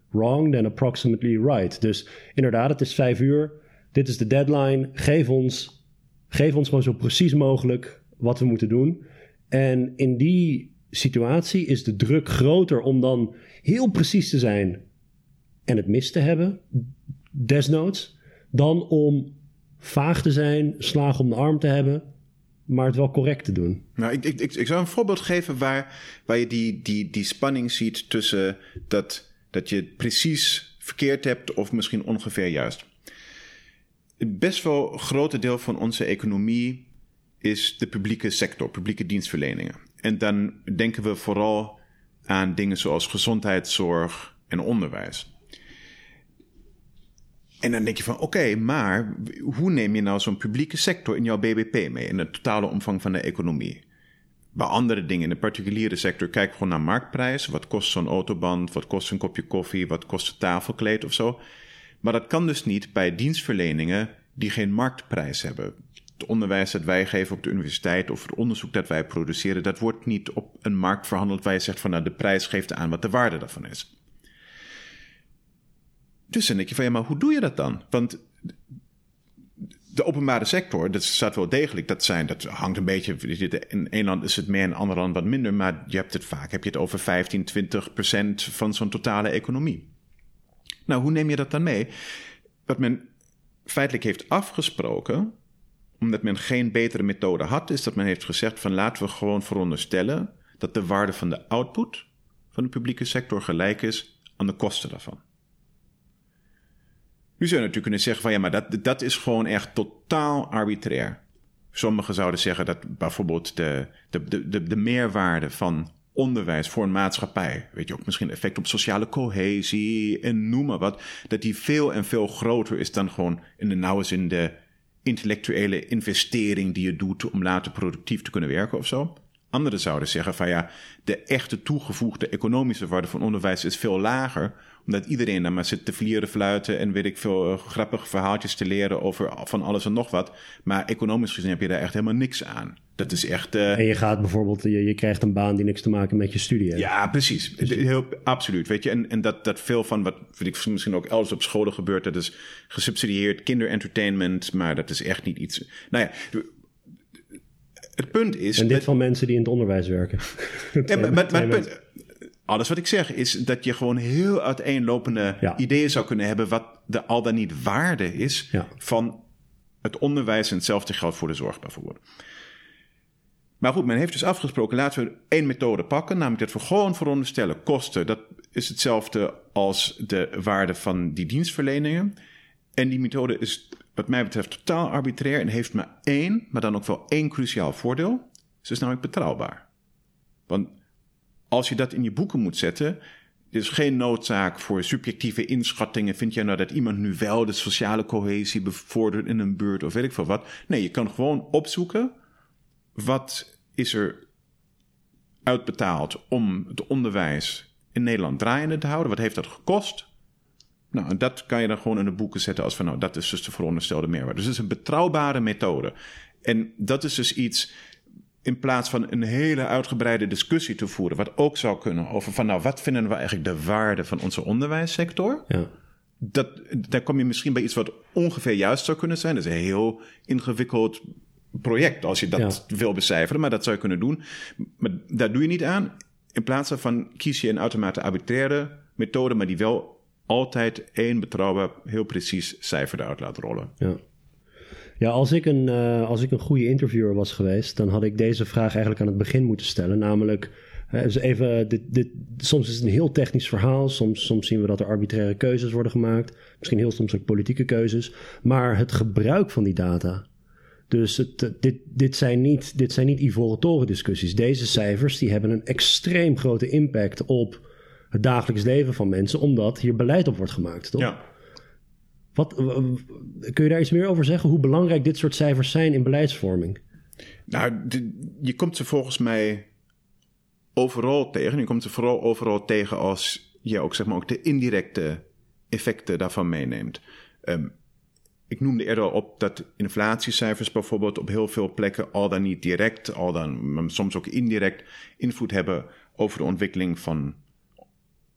wrong than approximately right. Dus inderdaad, het is vijf uur. Dit is de deadline. Geef ons, geef ons gewoon zo precies mogelijk wat we moeten doen. En in die situatie is de druk groter om dan heel precies te zijn en het mis te hebben, desnoods, dan om vaag te zijn, slagen om de arm te hebben, maar het wel correct te doen. Nou, ik, ik, ik, zou een voorbeeld geven waar, waar je die, die, die spanning ziet tussen dat, dat je precies verkeerd hebt of misschien ongeveer juist. Best wel grote deel van onze economie is de publieke sector, publieke dienstverleningen. En dan denken we vooral aan dingen zoals gezondheidszorg en onderwijs. En dan denk je van oké, maar hoe neem je nou zo'n publieke sector in jouw BBP mee, in de totale omvang van de economie? Bij andere dingen, in de particuliere sector, kijk gewoon naar marktprijs. Wat kost zo'n autoband? Wat kost een kopje koffie? Wat kost een tafelkleed of zo? Maar dat kan dus niet bij dienstverleningen die geen marktprijs hebben het onderwijs dat wij geven op de universiteit of het onderzoek dat wij produceren, dat wordt niet op een markt verhandeld waar je zegt van nou de prijs geeft aan wat de waarde daarvan is. Dus dan denk je van ja, maar hoe doe je dat dan? Want de openbare sector, dat staat wel degelijk, dat, zijn, dat hangt een beetje, in één land is het meer, in een ander land wat minder, maar je hebt het vaak, heb je het over 15, 20 procent van zo'n totale economie. Nou, hoe neem je dat dan mee? Wat men feitelijk heeft afgesproken, omdat men geen betere methode had, is dat men heeft gezegd van laten we gewoon veronderstellen dat de waarde van de output van de publieke sector gelijk is aan de kosten daarvan. Nu zou je natuurlijk kunnen zeggen van ja, maar dat, dat is gewoon echt totaal arbitrair. Sommigen zouden zeggen dat bijvoorbeeld de, de, de, de meerwaarde van onderwijs voor een maatschappij, weet je ook misschien effect op sociale cohesie en noem maar wat, dat die veel en veel groter is dan gewoon in de nauwe zin de intellectuele investering die je doet om later productief te kunnen werken of zo. Anderen zouden zeggen van ja, de echte toegevoegde economische waarde van onderwijs is veel lager, omdat iedereen dan maar zit te vlieren, fluiten en weet ik veel uh, grappige verhaaltjes te leren over van alles en nog wat. Maar economisch gezien heb je daar echt helemaal niks aan. Dat is echt. Uh... En je gaat bijvoorbeeld, je, je krijgt een baan die niks te maken met je studie heeft. Ja, precies. Heel, absoluut. Weet je, en, en dat, dat veel van wat weet ik, misschien ook elders op scholen gebeurt, dat is gesubsidieerd kinderentertainment, maar dat is echt niet iets. Nou ja, het punt is. En dit van mensen die in het onderwijs werken. [LAUGHS] ja, maar, maar, maar het punt, alles wat ik zeg is dat je gewoon heel uiteenlopende ideeën zou kunnen hebben wat de al dan niet waarde is van het onderwijs en hetzelfde geldt voor de zorg bijvoorbeeld. Maar goed, men heeft dus afgesproken, laten we één methode pakken, namelijk dat we gewoon veronderstellen kosten. Dat is hetzelfde als de waarde van die dienstverleningen. En die methode is wat mij betreft totaal arbitrair en heeft maar één, maar dan ook wel één cruciaal voordeel. Ze is namelijk betrouwbaar. Want als je dat in je boeken moet zetten, er is geen noodzaak voor subjectieve inschattingen. Vind jij nou dat iemand nu wel de sociale cohesie bevordert in een buurt of weet ik veel wat? Nee, je kan gewoon opzoeken wat is er uitbetaald om het onderwijs in Nederland draaiende te houden? Wat heeft dat gekost? Nou, en dat kan je dan gewoon in de boeken zetten als van, nou, dat is dus de veronderstelde meerwaarde. Dus het is een betrouwbare methode. En dat is dus iets, in plaats van een hele uitgebreide discussie te voeren, wat ook zou kunnen over van, nou, wat vinden we eigenlijk de waarde van onze onderwijssector? Ja. Dat, daar kom je misschien bij iets wat ongeveer juist zou kunnen zijn. Dat is een heel ingewikkeld project als je dat wil becijferen, maar dat zou je kunnen doen. Maar daar doe je niet aan. In plaats daarvan kies je een uitermate arbitraire methode, maar die wel altijd één betrouwbaar, heel precies cijfer eruit laten rollen. Ja. Ja, als ik, een, uh, als ik een goede interviewer was geweest, dan had ik deze vraag eigenlijk aan het begin moeten stellen. Namelijk, uh, dus even, dit, dit, soms is het een heel technisch verhaal. Soms, soms zien we dat er arbitraire keuzes worden gemaakt. Misschien heel soms ook politieke keuzes. Maar het gebruik van die data. Dus het, dit, dit, zijn niet, dit zijn niet ivoren toren discussies. Deze cijfers die hebben een extreem grote impact op het dagelijks leven van mensen, omdat hier beleid op wordt gemaakt, toch? Ja. Wat, kun je daar iets meer over zeggen? Hoe belangrijk dit soort cijfers zijn in beleidsvorming? Nou, je komt ze volgens mij overal tegen. Je komt ze vooral overal tegen als je ook, zeg maar, ook de indirecte effecten daarvan meeneemt. Um, ik noemde eerder op dat inflatiecijfers bijvoorbeeld op heel veel plekken al dan niet direct, al dan soms ook indirect invloed hebben over de ontwikkeling van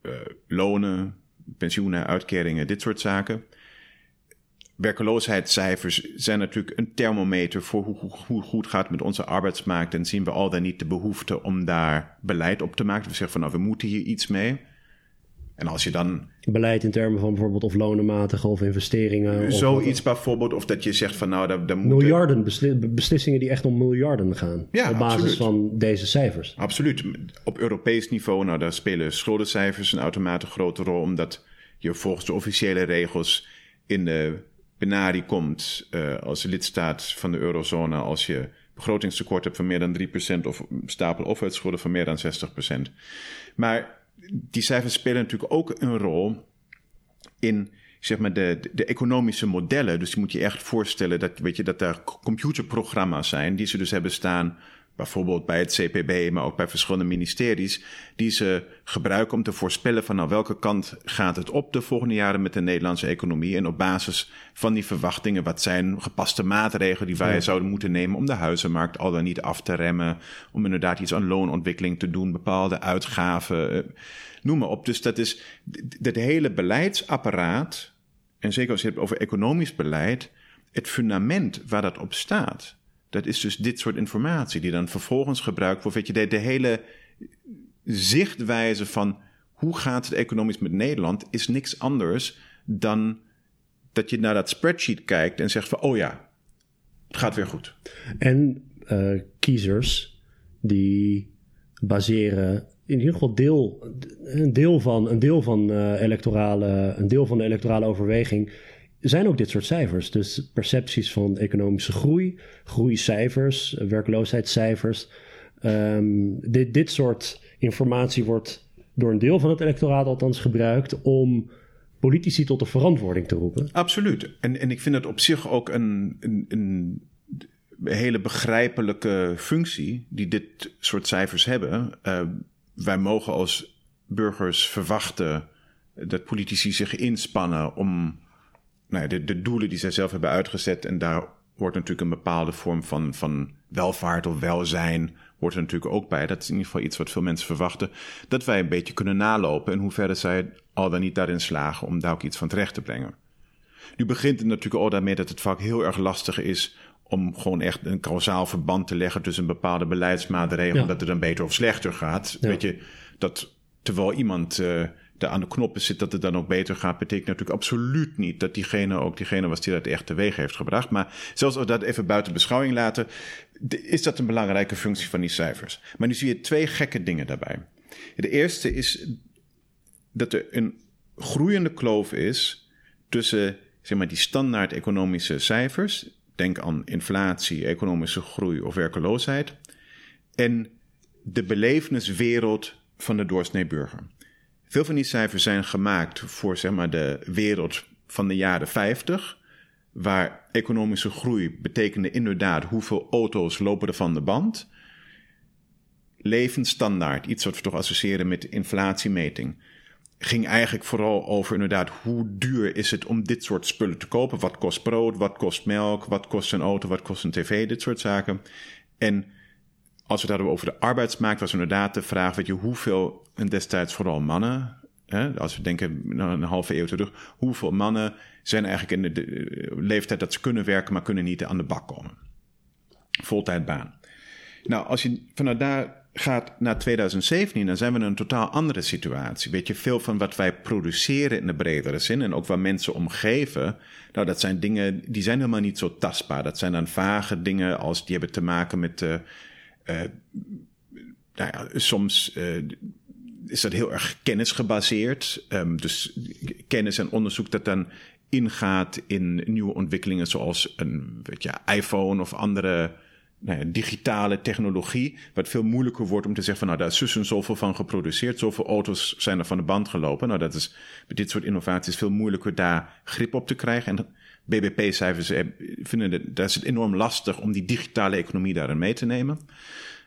uh, lonen, pensioenen, uitkeringen, dit soort zaken. Werkeloosheidscijfers zijn natuurlijk een thermometer voor hoe, hoe, hoe goed gaat het met onze arbeidsmarkt. En zien we al dan niet de behoefte om daar beleid op te maken. We zeggen van nou, we moeten hier iets mee. En als je dan. Beleid in termen van bijvoorbeeld of lonenmatige of investeringen. Zoiets of, bijvoorbeeld, of dat je zegt van nou, daar, daar moeten. Miljarden, beslissingen die echt om miljarden gaan. Ja, op basis van deze cijfers. Absoluut. Op Europees niveau, nou, daar spelen schuldencijfers een uitermate grote rol, omdat je volgens de officiële regels in de penarie komt uh, als lidstaat van de eurozone als je begrotingstekort hebt van meer dan 3% of stapel overheidsschulden van meer dan 60%. Maar die cijfers spelen natuurlijk ook een rol in zeg maar de, de economische modellen. Dus je moet je echt voorstellen dat, weet je, dat er computerprogramma's zijn die ze dus hebben staan bijvoorbeeld bij het CPB, maar ook bij verschillende ministeries, die ze gebruiken om te voorspellen van nou welke kant gaat het op de volgende jaren met de Nederlandse economie. En op basis van die verwachtingen, wat zijn gepaste maatregelen die wij zouden moeten nemen om de huizenmarkt al dan niet af te remmen, om inderdaad iets aan loonontwikkeling te doen, bepaalde uitgaven, eh, noem maar op. Dus dat is dat hele beleidsapparaat, en zeker als je het hebt over economisch beleid, het fundament waar dat op staat dat is dus dit soort informatie die dan vervolgens gebruikt wordt. Weet je, de, hele zichtwijze van hoe gaat het economisch met Nederland is niks anders dan dat je naar dat spreadsheet kijkt en zegt van oh ja, het gaat weer goed. En uh, kiezers die baseren in ieder geval deel, een deel van, een deel van, uh, electorale, een deel van de electorale overweging zijn ook dit soort cijfers. Dus percepties van economische groei, groeicijfers, werkloosheidscijfers. Um, dit, dit soort informatie wordt door een deel van het electoraat althans gebruikt om politici tot de verantwoording te roepen. Absoluut. En, en ik vind het op zich ook een, een, een hele begrijpelijke functie die dit soort cijfers hebben. Uh, wij mogen als burgers verwachten dat politici zich inspannen om nou ja, de, de doelen die zij zelf hebben uitgezet. En daar wordt natuurlijk een bepaalde vorm van, van welvaart of welzijn. Wordt er natuurlijk ook bij. Dat is in ieder geval iets wat veel mensen verwachten. Dat wij een beetje kunnen nalopen. En hoe verder zij al dan niet daarin slagen om daar ook iets van terecht te brengen. Nu begint het natuurlijk al daarmee dat het vaak heel erg lastig is om gewoon echt een kausaal verband te leggen tussen een bepaalde beleidsmaatregel, dat het dan beter of slechter gaat. Weet je, dat terwijl iemand uh, aan de knoppen zit dat het dan ook beter gaat, betekent natuurlijk absoluut niet dat diegene ook diegene was die dat echt teweeg heeft gebracht. Maar zelfs als we dat even buiten beschouwing laten, is dat een belangrijke functie van die cijfers. Maar nu zie je twee gekke dingen daarbij. De eerste is dat er een groeiende kloof is tussen zeg maar, die standaard economische cijfers. Denk aan inflatie, economische groei of werkeloosheid. En de beleveniswereld van de doorsnee burger. Veel van die cijfers zijn gemaakt voor zeg maar, de wereld van de jaren 50, waar economische groei betekende inderdaad hoeveel auto's lopen er van de band. Levensstandaard, iets wat we toch associëren met inflatiemeting, ging eigenlijk vooral over inderdaad hoe duur is het om dit soort spullen te kopen. Wat kost brood, wat kost melk, wat kost een auto, wat kost een tv, dit soort zaken. En als we het hadden over de arbeidsmarkt, was inderdaad de vraag: weet je, hoeveel, en destijds vooral mannen, hè, als we denken naar een halve eeuw terug, hoeveel mannen zijn eigenlijk in de, leeftijd dat ze kunnen werken, maar kunnen niet aan de bak komen? Voltijdbaan. Nou, als je vanuit daar gaat naar 2017, dan zijn we in een totaal andere situatie. Weet je, veel van wat wij produceren in de bredere zin en ook waar mensen omgeven, nou, dat zijn dingen die zijn helemaal niet zo tastbaar. Dat zijn dan vage dingen als die hebben te maken met, uh, nou ja, soms uh, is dat heel erg kennisgebaseerd. Um, dus kennis en onderzoek dat dan ingaat in nieuwe ontwikkelingen zoals een iPhone of andere nou ja, digitale technologie, wat veel moeilijker wordt om te zeggen van nou, daar is zussen zoveel van geproduceerd, zoveel auto's zijn er van de band gelopen. Nou, dat is met dit soort innovaties veel moeilijker daar grip op te krijgen. En BBP-cijfers eh, vinden het, dat is het enorm lastig om die digitale economie daarin mee te nemen.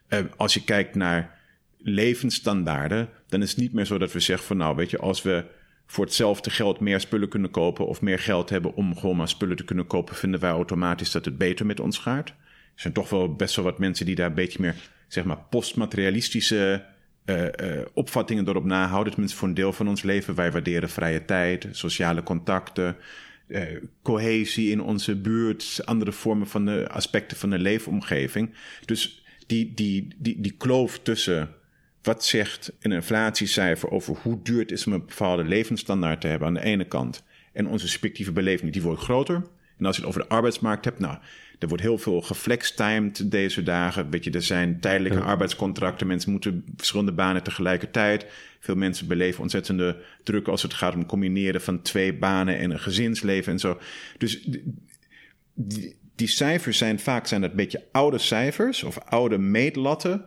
Uh, als je kijkt naar levensstandaarden, dan is het niet meer zo dat we zeggen van nou, weet je, als we voor hetzelfde geld meer spullen kunnen kopen of meer geld hebben om gewoon maar spullen te kunnen kopen, vinden wij automatisch dat het beter met ons gaat. Er zijn toch wel best wel wat mensen die daar een beetje meer, zeg maar, postmaterialistische uh, uh, opvattingen erop nahouden. Tenminste, voor een deel van ons leven. Wij waarderen vrije tijd, sociale contacten, uh, cohesie in onze buurt, andere vormen van de aspecten van de leefomgeving. Dus die, die, die, die kloof tussen wat zegt een inflatiecijfer over hoe duur het is om een bepaalde levensstandaard te hebben aan de ene kant en onze subjectieve beleving, die wordt groter. En als je het over de arbeidsmarkt hebt, nou, er wordt heel veel geflextimed deze dagen. Weet je, er zijn tijdelijke arbeidscontracten. Mensen moeten verschillende banen tegelijkertijd. Veel mensen beleven ontzettende druk als het gaat om combineren van twee banen en een gezinsleven en zo. Dus die, die cijfers zijn vaak zijn dat een beetje oude cijfers of oude meetlatten.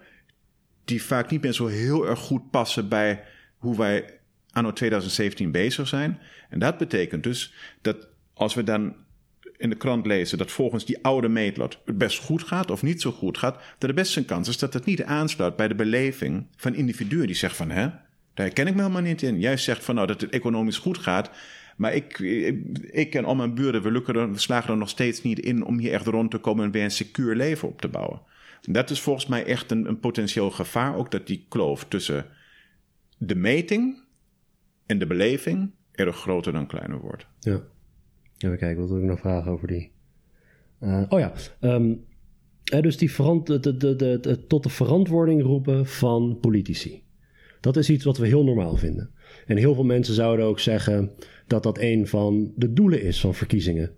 Die vaak niet meer zo heel erg goed passen bij hoe wij anno 2017 bezig zijn. En dat betekent dus dat als we dan in de krant lezen dat volgens die oude meetlat het best goed gaat of niet zo goed gaat, dat de beste kans is dat het niet aansluit bij de beleving van individuen die zeggen van hè, daar ken ik me helemaal niet in. Jij zegt van nou dat het economisch goed gaat, maar ik, ik en al mijn buren, we, lukken er, we slagen er nog steeds niet in om hier echt rond te komen en weer een secuur leven op te bouwen. En dat is volgens mij echt een, een potentieel gevaar, ook dat die kloof tussen de meting en de beleving erg groter dan kleiner wordt. Ja. Even kijken, wat wil ik nog vragen over die? Uh, oh ja, um, dus die verant de, de, de, de, tot de verantwoording roepen van politici. Dat is iets wat we heel normaal vinden. En heel veel mensen zouden ook zeggen dat dat een van de doelen is van verkiezingen.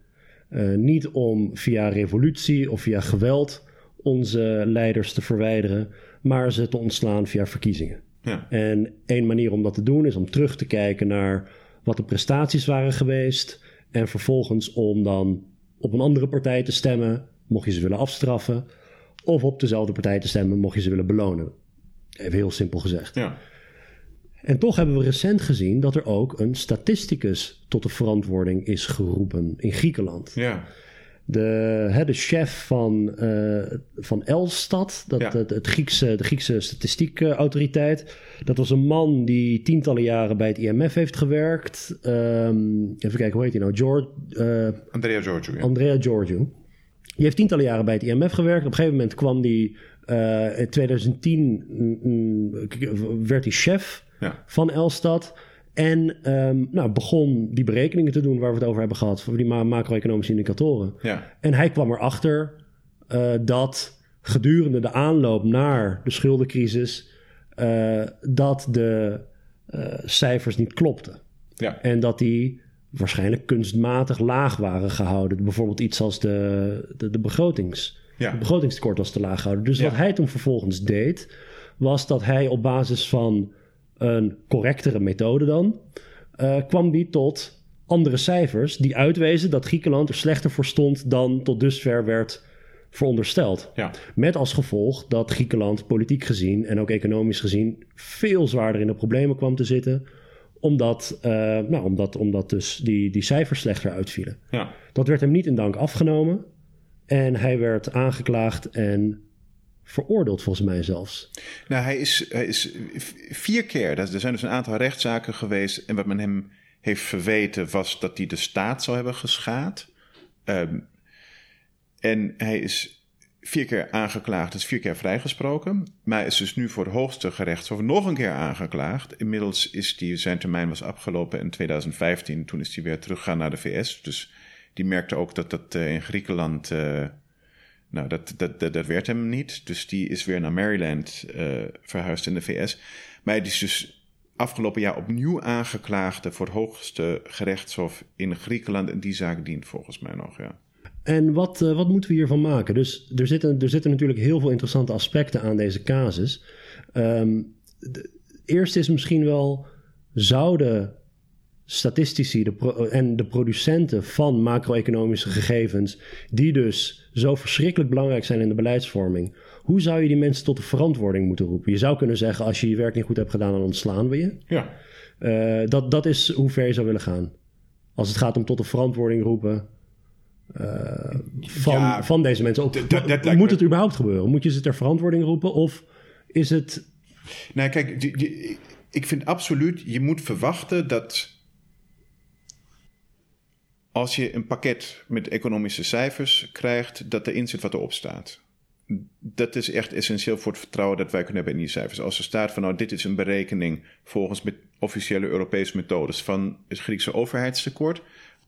Uh, niet om via revolutie of via geweld onze leiders te verwijderen, maar ze te ontslaan via verkiezingen. Ja. En één manier om dat te doen is om terug te kijken naar wat de prestaties waren geweest, en vervolgens om dan op een andere partij te stemmen, mocht je ze willen afstraffen. Of op dezelfde partij te stemmen, mocht je ze willen belonen. Even heel simpel gezegd. Ja. En toch hebben we recent gezien dat er ook een statisticus tot de verantwoording is geroepen in Griekenland. Ja de, hè, de chef van, uh, van Elstad, dat, het, het, Griekse, de Griekse statistiekautoriteit. Dat was een man die tientallen jaren bij het IMF heeft gewerkt. Um, even kijken, hoe heet hij nou? George, uh, Andrea Giorgio. Ja. Andrea Giorgio. Die heeft tientallen jaren bij het IMF gewerkt. Op een gegeven moment kwam die uh, in 2010 mm, mm, werd hij chef ja. van Elstad. En um, nou, begon die berekeningen te doen waar we het over hebben gehad, voor die macro-economische indicatoren. Ja. En hij kwam erachter uh, dat gedurende de aanloop naar de schuldencrisis, uh, dat de uh, cijfers niet klopten. Ja. En dat die waarschijnlijk kunstmatig laag waren gehouden. Bijvoorbeeld iets als de, de, de begrotings. Ja. Het begrotingstekort was te laag gehouden. Dus wat hij toen vervolgens deed, was dat hij op basis van een correctere methode dan, uh, kwam die tot andere cijfers die uitwezen dat Griekenland er slechter voor stond dan tot dusver werd verondersteld. Ja. Met als gevolg dat Griekenland politiek gezien en ook economisch gezien veel zwaarder in de problemen kwam te zitten omdat, uh, nou, omdat, omdat dus die, die cijfers slechter uitvielen. Ja. Dat werd hem niet in dank afgenomen. En hij werd aangeklaagd en veroordeeld, volgens mij zelfs. Nou, hij is, hij is vier keer. Er zijn dus een aantal rechtszaken geweest. En wat men hem heeft verweten was dat hij de staat zou hebben geschaad. Um, en hij is vier keer aangeklaagd, is vier keer vrijgesproken. Maar is dus nu voor het hoogste gerechtshof nog een keer aangeklaagd. Inmiddels is die, zijn termijn was afgelopen in 2015. Toen is hij weer teruggegaan naar de VS. Dus die merkte ook dat dat uh, in Griekenland. Uh, Nou, dat, dat, dat, werd hem niet. Dus die is weer naar Maryland uh, verhuisd in de VS. Maar hij is dus afgelopen jaar opnieuw aangeklaagde voor het hoogste gerechtshof in Griekenland. En die zaak dient volgens mij nog, ja. En wat, uh, wat moeten we hiervan maken? Dus er zitten, er zitten natuurlijk heel veel interessante aspecten aan deze casus. De, eerst is misschien wel, zouden statistici de en de producenten van macro-economische gegevens, die dus zo verschrikkelijk belangrijk zijn in de beleidsvorming, hoe zou je die mensen tot de verantwoording moeten roepen? Je zou kunnen zeggen, als je je werk niet goed hebt gedaan, dan ontslaan we je. Ja. Uh, dat, dat is hoe ver je zou willen gaan. Als het gaat om tot de verantwoording roepen uh, van, ja, van deze mensen. Ook, moet het überhaupt gebeuren? Moet je ze ter verantwoording roepen? Of is het... Nou, kijk, die, die, ik vind absoluut, je moet verwachten dat als je een pakket met economische cijfers krijgt, dat erin zit wat erop staat. Dat is echt essentieel voor het vertrouwen dat wij kunnen hebben in die cijfers. Als er staat van nou, dit is een berekening volgens met officiële Europese methodes van het Griekse overheidstekort,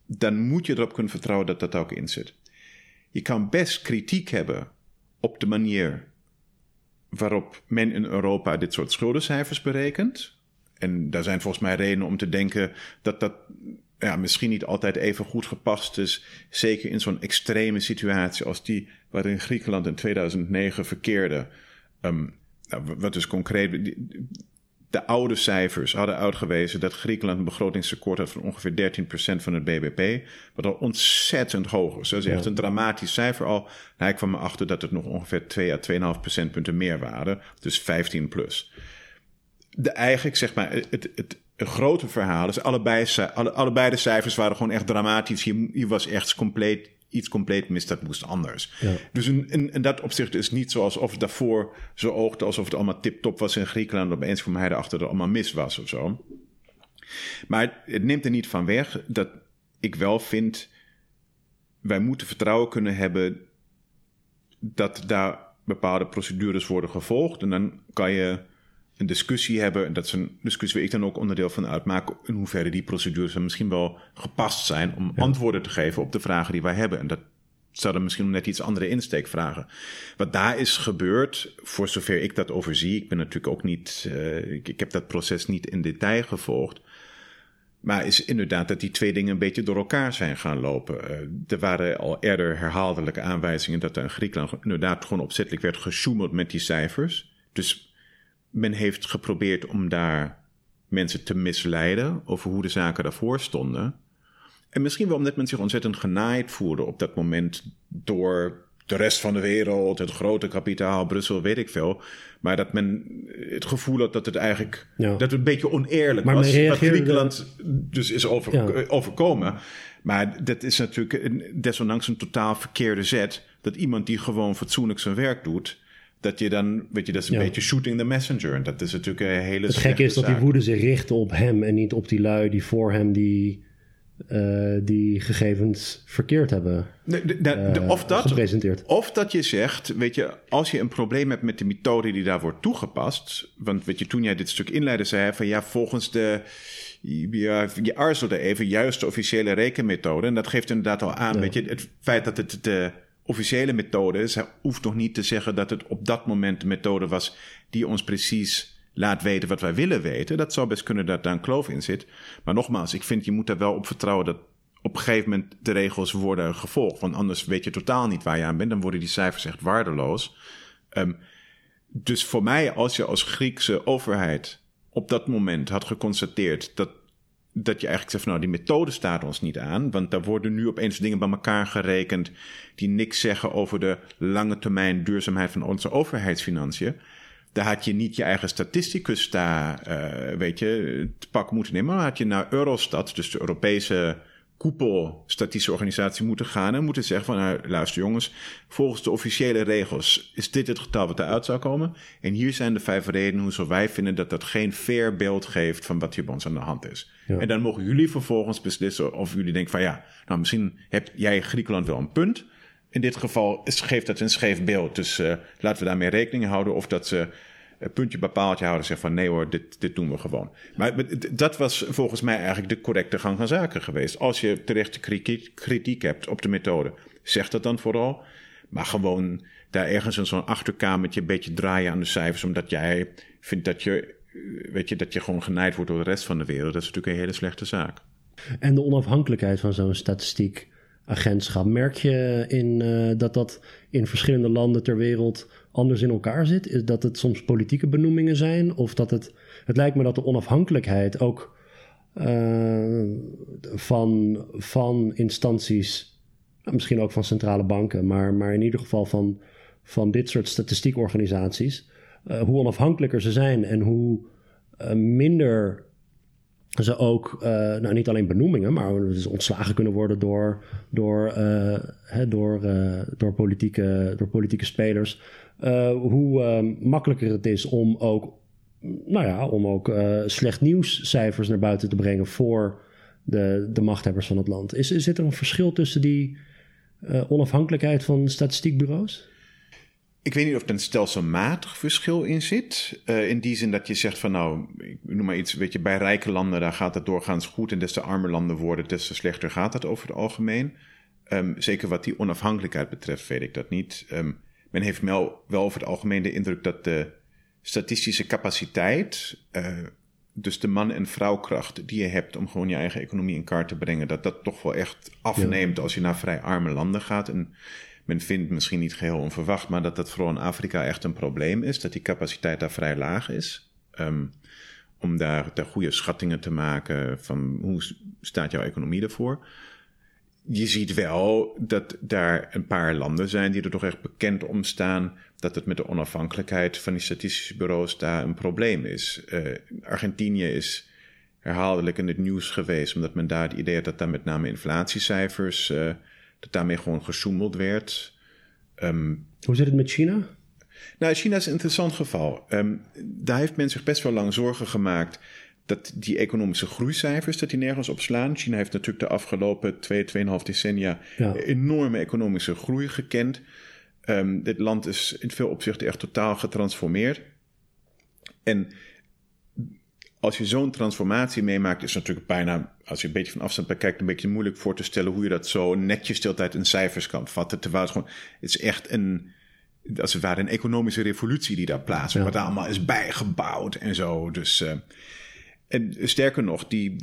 dan moet je erop kunnen vertrouwen dat dat ook in zit. Je kan best kritiek hebben op de manier waarop men in Europa dit soort schuldencijfers berekent. En daar zijn volgens mij redenen om te denken dat dat ja, misschien niet altijd even goed gepast is. Zeker in zo'n extreme situatie als die waarin Griekenland in 2009 verkeerde. Um, wat dus concreet. De oude cijfers hadden uitgewezen dat Griekenland een begrotingstekort had van ongeveer 13% van het BBP. Wat al ontzettend hoog is. Dat is echt een dramatisch cijfer al. Nou, ik kwam erachter dat het nog ongeveer 2 à 2,5 procentpunten meer waren. Dus 15 plus. De, eigenlijk zeg maar, het, het, grote verhaal. Dus allebei, alle, allebei de cijfers waren gewoon echt dramatisch. Hier, hier was echt compleet, iets compleet mis, dat moest anders. Ja. Dus in, in, in, dat opzicht is niet zoals of het daarvoor zo oogde alsof het allemaal tip-top was in Griekenland. Opeens kwam hij erachter dat het allemaal mis was of zo. Maar het neemt er niet van weg dat ik wel vind, wij moeten vertrouwen kunnen hebben dat daar bepaalde procedures worden gevolgd. En dan kan je een discussie hebben. En dat is een discussie waar ik dan ook onderdeel van uitmaak. In hoeverre die procedures misschien wel gepast zijn om antwoorden te geven op de vragen die wij hebben. En dat zouden misschien net iets andere insteek vragen. Wat daar is gebeurd, voor zover ik dat overzie, ik ben natuurlijk ook niet, uh, ik, ik, heb dat proces niet in detail gevolgd. Maar is inderdaad dat die twee dingen een beetje door elkaar zijn gaan lopen. Uh, er waren al eerder herhaaldelijke aanwijzingen dat er in Griekenland inderdaad gewoon opzettelijk werd gesjoemeld met die cijfers. Dus men heeft geprobeerd om daar mensen te misleiden over hoe de zaken daarvoor stonden. En misschien wel omdat men zich ontzettend genaaid voelde op dat moment door de rest van de wereld, het grote kapitaal, Brussel, weet ik veel. Maar dat men het gevoel had dat het eigenlijk dat het een beetje oneerlijk maar was. Wat Griekenland dus is over, overkomen. Maar dat is natuurlijk desondanks een totaal verkeerde zet. Dat iemand die gewoon fatsoenlijk zijn werk doet dat je dan, weet je, dat is een beetje shooting the messenger. En dat is natuurlijk een hele Het gekke is dat die woede zich richt op hem en niet op die lui die voor hem die, uh, die gegevens verkeerd hebben de, de, de, uh, of dat, gepresenteerd. Of dat je zegt, weet je, als je een probleem hebt met de methode die daar wordt toegepast. Want weet je, toen jij dit stuk inleidde, zei hij van ja, volgens de. Je, je aarzelde even, juist de officiële rekenmethode. En dat geeft inderdaad al aan, weet je, het feit dat het de officiële methode is. Hij hoeft nog niet te zeggen dat het op dat moment de methode was die ons precies laat weten wat wij willen weten. Dat zou best kunnen dat daar een kloof in zit. Maar nogmaals, ik vind je moet er wel op vertrouwen dat op een gegeven moment de regels worden gevolgd. Want anders weet je totaal niet waar je aan bent. Dan worden die cijfers echt waardeloos. Um, dus voor mij, als je als Griekse overheid op dat moment had geconstateerd dat dat je eigenlijk zegt van nou, die methode staat ons niet aan. Want daar worden nu opeens dingen bij elkaar gerekend die niks zeggen over de lange termijn duurzaamheid van onze overheidsfinanciën. Daar had je niet je eigen statisticus daar, uh, weet je, te pak moeten nemen. Maar had je naar Eurostat, dus de Europese koepel statistische organisatie moeten gaan en moeten zeggen van nou, luister jongens, volgens de officiële regels is dit het getal wat eruit zou komen. En hier zijn de vijf redenen hoezo wij vinden dat dat geen fair beeld geeft van wat hier bij ons aan de hand is. En dan mogen jullie vervolgens beslissen of jullie denken van ja, nou misschien hebt jij Griekenland wel een punt. In dit geval geeft dat een scheef beeld. Dus uh, laten we daarmee rekening houden of dat ze puntje bepaaltje houden. Zeg van nee hoor, dit, dit doen we gewoon. Maar dat was volgens mij eigenlijk de correcte gang van zaken geweest. Als je terecht kritiek, hebt op de methode, zeg dat dan vooral. Maar gewoon daar ergens in zo'n achterkamertje een beetje draaien aan de cijfers, omdat jij vindt dat je, weet je, dat je gewoon genaaid wordt door de rest van de wereld. Dat is natuurlijk een hele slechte zaak. En de onafhankelijkheid van zo'n statistiekagentschap. Merk je in, uh, dat dat in verschillende landen ter wereld anders in elkaar zit? Is dat het soms politieke benoemingen zijn? Of dat het. Het lijkt me dat de onafhankelijkheid ook uh, van, van instanties, nou, misschien ook van centrale banken, maar, maar in ieder geval van, van dit soort statistiekorganisaties, uh, hoe onafhankelijker ze zijn en hoe uh, minder ze ook, nou niet alleen benoemingen, maar dus ontslagen kunnen worden door, door, hè, door, door, politieke, door politieke spelers. hoe makkelijker het is om ook nou ja, om ook slecht nieuwscijfers naar buiten te brengen voor de, de machthebbers van het land. Is, zit er een verschil tussen die onafhankelijkheid van statistiekbureaus? Ik weet niet of er een stelselmatig verschil in zit. Uh, in die zin dat je zegt van nou, ik noem maar iets, weet je, bij rijke landen daar gaat het doorgaans goed en des te armer landen worden, des te slechter gaat het over het algemeen. Um, zeker wat die onafhankelijkheid betreft weet ik dat niet. Um, men heeft wel, wel over het algemeen de indruk dat de statistische capaciteit, uh, dus de man- en vrouwkracht die je hebt om gewoon je eigen economie in kaart te brengen, dat dat toch wel echt afneemt als je naar vrij arme landen gaat. En men vindt misschien niet geheel onverwacht, maar dat dat vooral in Afrika echt een probleem is, dat die capaciteit daar vrij laag is. Um, om daar, daar goede schattingen te maken van hoe staat jouw economie ervoor je ziet wel dat daar een paar landen zijn die er toch echt bekend om staan dat het met de onafhankelijkheid van die statistische bureaus daar een probleem is. Uh, Argentinië is herhaaldelijk in het nieuws geweest, omdat men daar het idee had dat daar met name inflatiecijfers, uh, dat daarmee gewoon gesjoemeld werd. Um, Hoe zit het met China? Nou, China is een interessant geval. Um, daar heeft men zich best wel lang zorgen gemaakt dat die economische groeicijfers, dat die nergens op slaan. China heeft natuurlijk de afgelopen twee, tweeënhalf decennia ja. enorme economische groei gekend. Um, dit land is in veel opzichten echt totaal getransformeerd. En als je zo'n transformatie meemaakt, is het natuurlijk bijna, als je een beetje van afstand bekijkt, een beetje moeilijk voor te stellen hoe je dat zo netjes altijd in cijfers kan vatten. Terwijl het gewoon, het is echt een, als het ware een economische revolutie die daar plaatsvindt, ja. wat allemaal is bijgebouwd en zo. Dus uh, en sterker nog, die,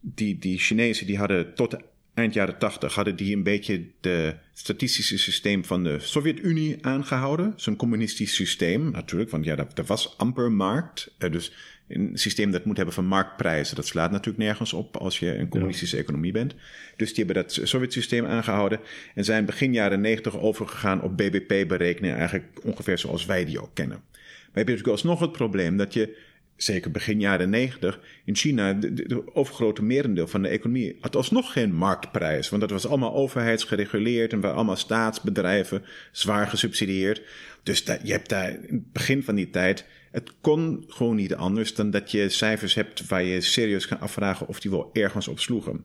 die, die Chinezen die hadden tot eind jaren tachtig hadden die een beetje de statistische systeem van de Sovjet-Unie aangehouden. Zo'n communistisch systeem natuurlijk, want ja, dat, was amper markt. Uh, dus een systeem dat moet hebben van marktprijzen, dat slaat natuurlijk nergens op als je een communistische ja. economie bent. Dus die hebben dat Sovjet-systeem aangehouden en zijn begin jaren negentig overgegaan op BBP-berekeningen, eigenlijk ongeveer zoals wij die ook kennen. Maar heb je natuurlijk alsnog het probleem dat je zeker begin jaren negentig, in China, de, de, overgrote merendeel van de economie had alsnog geen marktprijs. Want dat was allemaal overheidsgereguleerd en waren allemaal staatsbedrijven zwaar gesubsidieerd. Dus dat, je hebt daar in het begin van die tijd, het kon gewoon niet anders dan dat je cijfers hebt waar je serieus kan afvragen of die wel ergens op sloegen.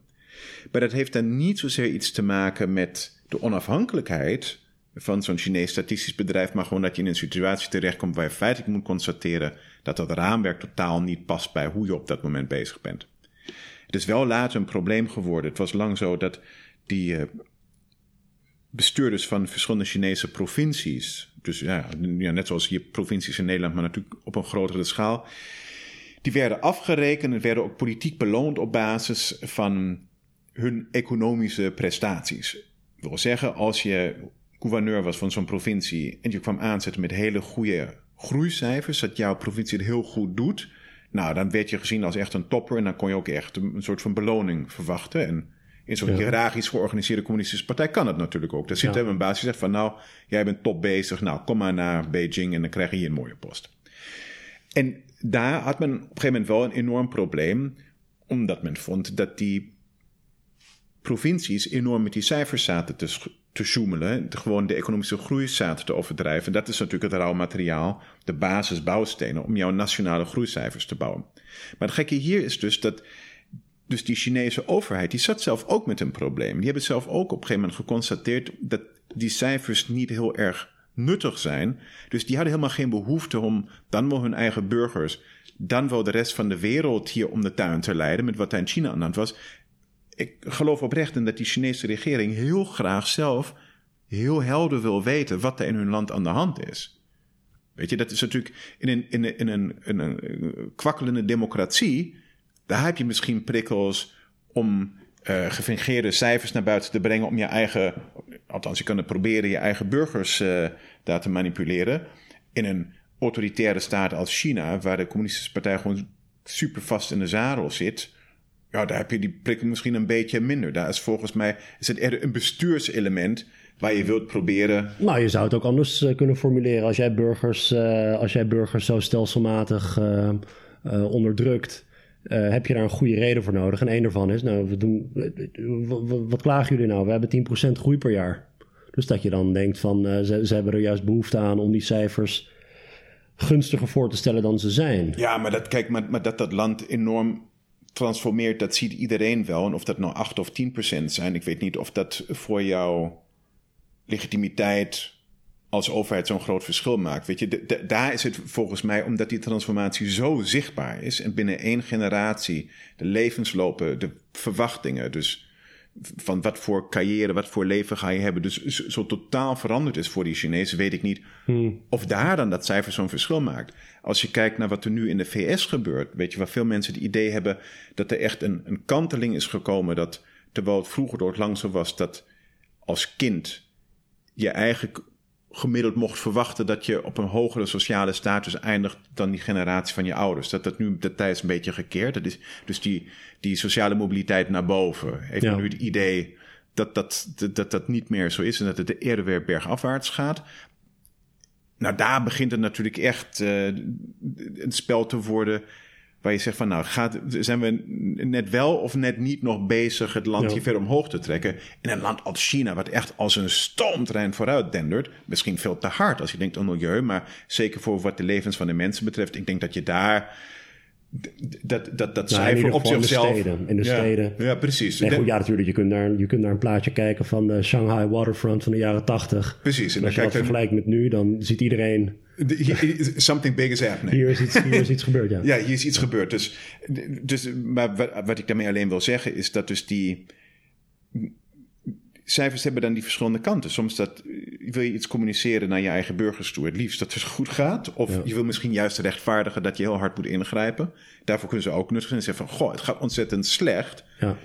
Maar dat heeft dan niet zozeer iets te maken met de onafhankelijkheid van zo'n Chinees statistisch bedrijf, maar gewoon dat je in een situatie terechtkomt waar je feitelijk moet constateren dat dat raamwerk totaal niet past bij hoe je op dat moment bezig bent. Het is wel later een probleem geworden. Het was lang zo dat die uh, bestuurders van verschillende Chinese provincies, dus ja, net zoals hier provincies in Nederland, maar natuurlijk op een grotere schaal, die werden afgerekend en werden ook politiek beloond op basis van hun economische prestaties. Dat wil zeggen, als je gouverneur was van zo'n provincie en je kwam aanzetten met hele goede groeicijfers, dat jouw provincie het heel goed doet, nou, dan werd je gezien als echt een topper en dan kon je ook echt een, soort van beloning verwachten. En in zo'n hiërarchisch georganiseerde communistische partij kan het natuurlijk ook. Daar zit ja. een baas die zegt van nou, jij bent top bezig, nou kom maar naar Beijing en dan krijg je hier een mooie post. En daar had men op een gegeven moment wel een enorm probleem, omdat men vond dat die provincies enorm met die cijfers zaten te, te zoemelen, gewoon de economische groei zaten te overdrijven. Dat is natuurlijk het rauw materiaal, de basisbouwstenen om jouw nationale groeicijfers te bouwen. Maar het gekke hier is dus dat dus die Chinese overheid, die zat zelf ook met een probleem. Die hebben zelf ook op een gegeven moment geconstateerd dat die cijfers niet heel erg nuttig zijn. Dus die hadden helemaal geen behoefte om dan wel hun eigen burgers, dan wel de rest van de wereld hier om de tuin te leiden met wat daar in China aan de hand was ik geloof oprecht in dat die Chinese regering heel graag zelf heel helder wil weten wat er in hun land aan de hand is. Weet je, dat is natuurlijk in een, in een, in een, in een kwakkelende democratie. Daar heb je misschien prikkels om uh, gefingeerde cijfers naar buiten te brengen. om je eigen, althans, je kan het proberen, je eigen burgers uh, daar te manipuleren. In een autoritaire staat als China, waar de Communistische Partij gewoon super vast in de zadel zit. Ja, daar heb je die prikkel misschien een beetje minder. Daar is volgens mij is het eerder een bestuurselement waar je wilt proberen. Nou, je zou het ook anders uh, kunnen formuleren. Als jij burgers, als jij burgers zo stelselmatig onderdrukt, heb je daar een goede reden voor nodig. En één daarvan is, nou, we doen, wat, klagen jullie nou? We hebben 10% groei per jaar. Dus dat je dan denkt van, ze, ze hebben er juist behoefte aan om die cijfers gunstiger voor te stellen dan ze zijn. Ja, maar dat, kijk, maar, maar dat dat land enorm transformeert, dat ziet iedereen wel. En of dat nou 8 of 10 procent zijn, ik weet niet of dat voor jouw legitimiteit als overheid zo'n groot verschil maakt. Weet je, daar is het volgens mij, omdat die transformatie zo zichtbaar is en binnen één generatie de levenslopen, de verwachtingen, dus van wat voor carrière, wat voor leven ga je hebben. Dus zo totaal veranderd is voor die Chinezen, weet ik niet hmm. of daar dan dat cijfer zo'n verschil maakt. Als je kijkt naar wat er nu in de VS gebeurt, weet je, waar veel mensen het idee hebben dat er echt een, een kanteling is gekomen. Dat terwijl het vroeger door het lang zo was dat als kind je eigen gemiddeld mocht verwachten dat je op een hogere sociale status eindigt dan die generatie van je ouders. Dat dat nu de tijd is een beetje gekeerd. Dat is, dus die, die sociale mobiliteit naar boven heeft nu het idee dat dat, dat dat niet meer zo is en dat het eerder weer bergafwaarts gaat. Nou, daar begint het natuurlijk echt uh, een spel te worden Waar je zegt van nou, gaat, zijn we net wel of net niet nog bezig het land hier verder omhoog te trekken. In een land als China, wat echt als een stoomtrein vooruit dendert. Misschien veel te hard als je denkt aan milieu, maar zeker voor wat de levens van de mensen betreft. Ik denk dat je daar dat, dat, dat nou, cijfer op zichzelf... In de steden. In de ja, steden. ja precies. goed, ja, natuurlijk. Je kunt, naar, je kunt naar een plaatje kijken van de Shanghai Waterfront van de jaren tachtig. Precies. En als je dat vergelijkt met nu, dan ziet iedereen... Something big is happening. Hier is iets, hier is iets gebeurd, ja. [LAUGHS] ja, hier is iets gebeurd. Dus, dus, maar wat, wat ik daarmee alleen wil zeggen is dat dus die cijfers hebben dan die verschillende kanten. Soms dat, wil je iets communiceren naar je eigen burgers toe. Het liefst dat het goed gaat. Of je wil misschien juist rechtvaardigen dat je heel hard moet ingrijpen. Daarvoor kunnen ze ook nuttig zijn en zeggen van... goh, het gaat ontzettend slecht. Ja.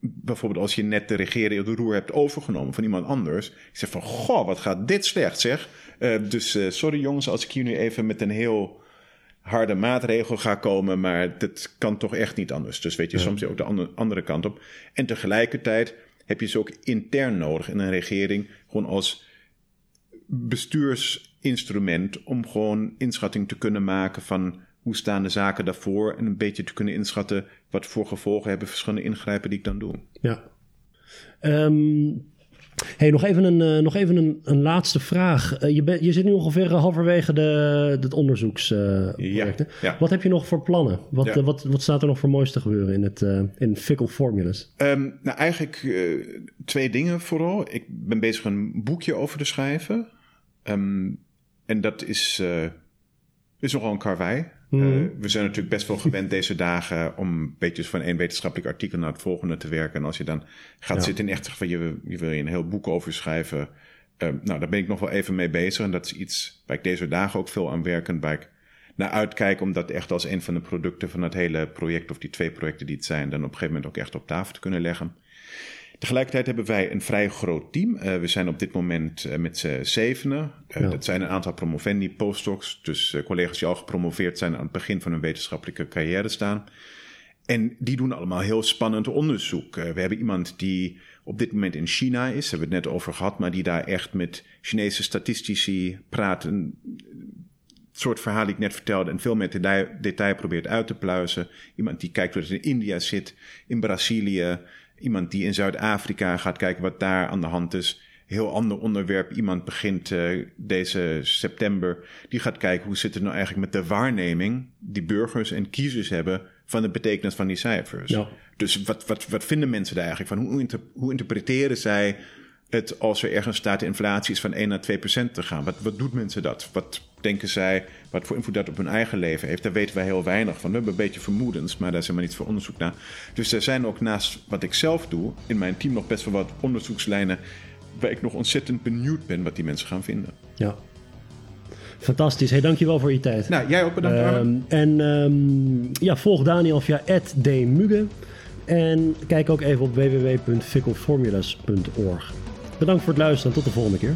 Bijvoorbeeld als je net de regering de roer hebt overgenomen van iemand anders. Je zegt van, goh, wat gaat dit slecht zeg. Uh, dus uh, sorry jongens als ik hier nu even met een heel harde maatregel ga komen... maar dat kan toch echt niet anders. Dus weet je, ja. soms ook de andere, andere kant op. En tegelijkertijd heb je ze ook intern nodig in een regering, gewoon als bestuursinstrument om gewoon inschatting te kunnen maken van hoe staan de zaken daarvoor en een beetje te kunnen inschatten wat voor gevolgen hebben verschillende ingrijpen die ik dan doe. Ja. Um, Hey, nog even een, uh, nog even een, een laatste vraag. Uh, je, ben, je zit nu ongeveer halverwege de, het onderzoeksproject. Ja, ja. Wat heb je nog voor plannen? Wat, ja. wat, wat staat er nog voor moois te gebeuren in, het, in Fickle Formulas? Um, nou, eigenlijk twee dingen vooral. Ik ben bezig een boekje over te schrijven. Um, en dat is, is nogal een karwei. Mm. we zijn natuurlijk best wel gewend deze dagen om beetje van één wetenschappelijk artikel naar het volgende te werken. En als je dan gaat ja. zitten en echt van je, je wil je een heel boek over schrijven. Uh, nou, daar ben ik nog wel even mee bezig. En dat is iets waar ik deze dagen ook veel aan werk en waar ik naar uitkijk om dat echt als een van de producten van het hele project, of die twee projecten die het zijn, dan op een gegeven moment ook echt op tafel te kunnen leggen. Tegelijkertijd hebben wij een vrij groot team. Uh, we zijn op dit moment uh, met z'n zevenen. Uh, ja. Dat zijn een aantal promovendi, postdocs. Dus collega's die al gepromoveerd zijn aan het begin van hun wetenschappelijke carrière staan. En die doen allemaal heel spannend onderzoek. we hebben iemand die op dit moment in China is, hebben we het net over gehad, maar die daar echt met Chinese statistici praat. Een soort verhaal die ik net vertelde en veel meer detail, detail probeert uit te pluizen. Iemand die kijkt hoe het in India zit, in Brazilië. Iemand die in Zuid-Afrika gaat kijken wat daar aan de hand is. Heel ander onderwerp. Iemand begint uh, deze september. Die gaat kijken hoe zit het nou eigenlijk met de waarneming die burgers en kiezers hebben van de betekenis van die cijfers. Ja. Dus wat, wat, wat vinden mensen daar eigenlijk van? Hoe, hoe interpreteren zij het als er ergens staat de inflatie is van 1 naar 2 procent te gaan? Wat, wat doet mensen dat? Wat denken zij, wat voor invloed dat op hun eigen leven heeft? Daar weten wij heel weinig van. We hebben een beetje vermoedens, maar daar is helemaal niet voor onderzoek naar. Dus er zijn ook naast wat ik zelf doe, in mijn team nog best wel wat onderzoekslijnen waar ik nog ontzettend benieuwd ben wat die mensen gaan vinden. Ja. Fantastisch. Hey, dankjewel voor je tijd. Nou, jij ook bedankt. Um, en um, ja, volg Daniel via @dmuge en kijk ook even op www.fickelformulas.org. Bedankt voor het luisteren en tot de volgende keer.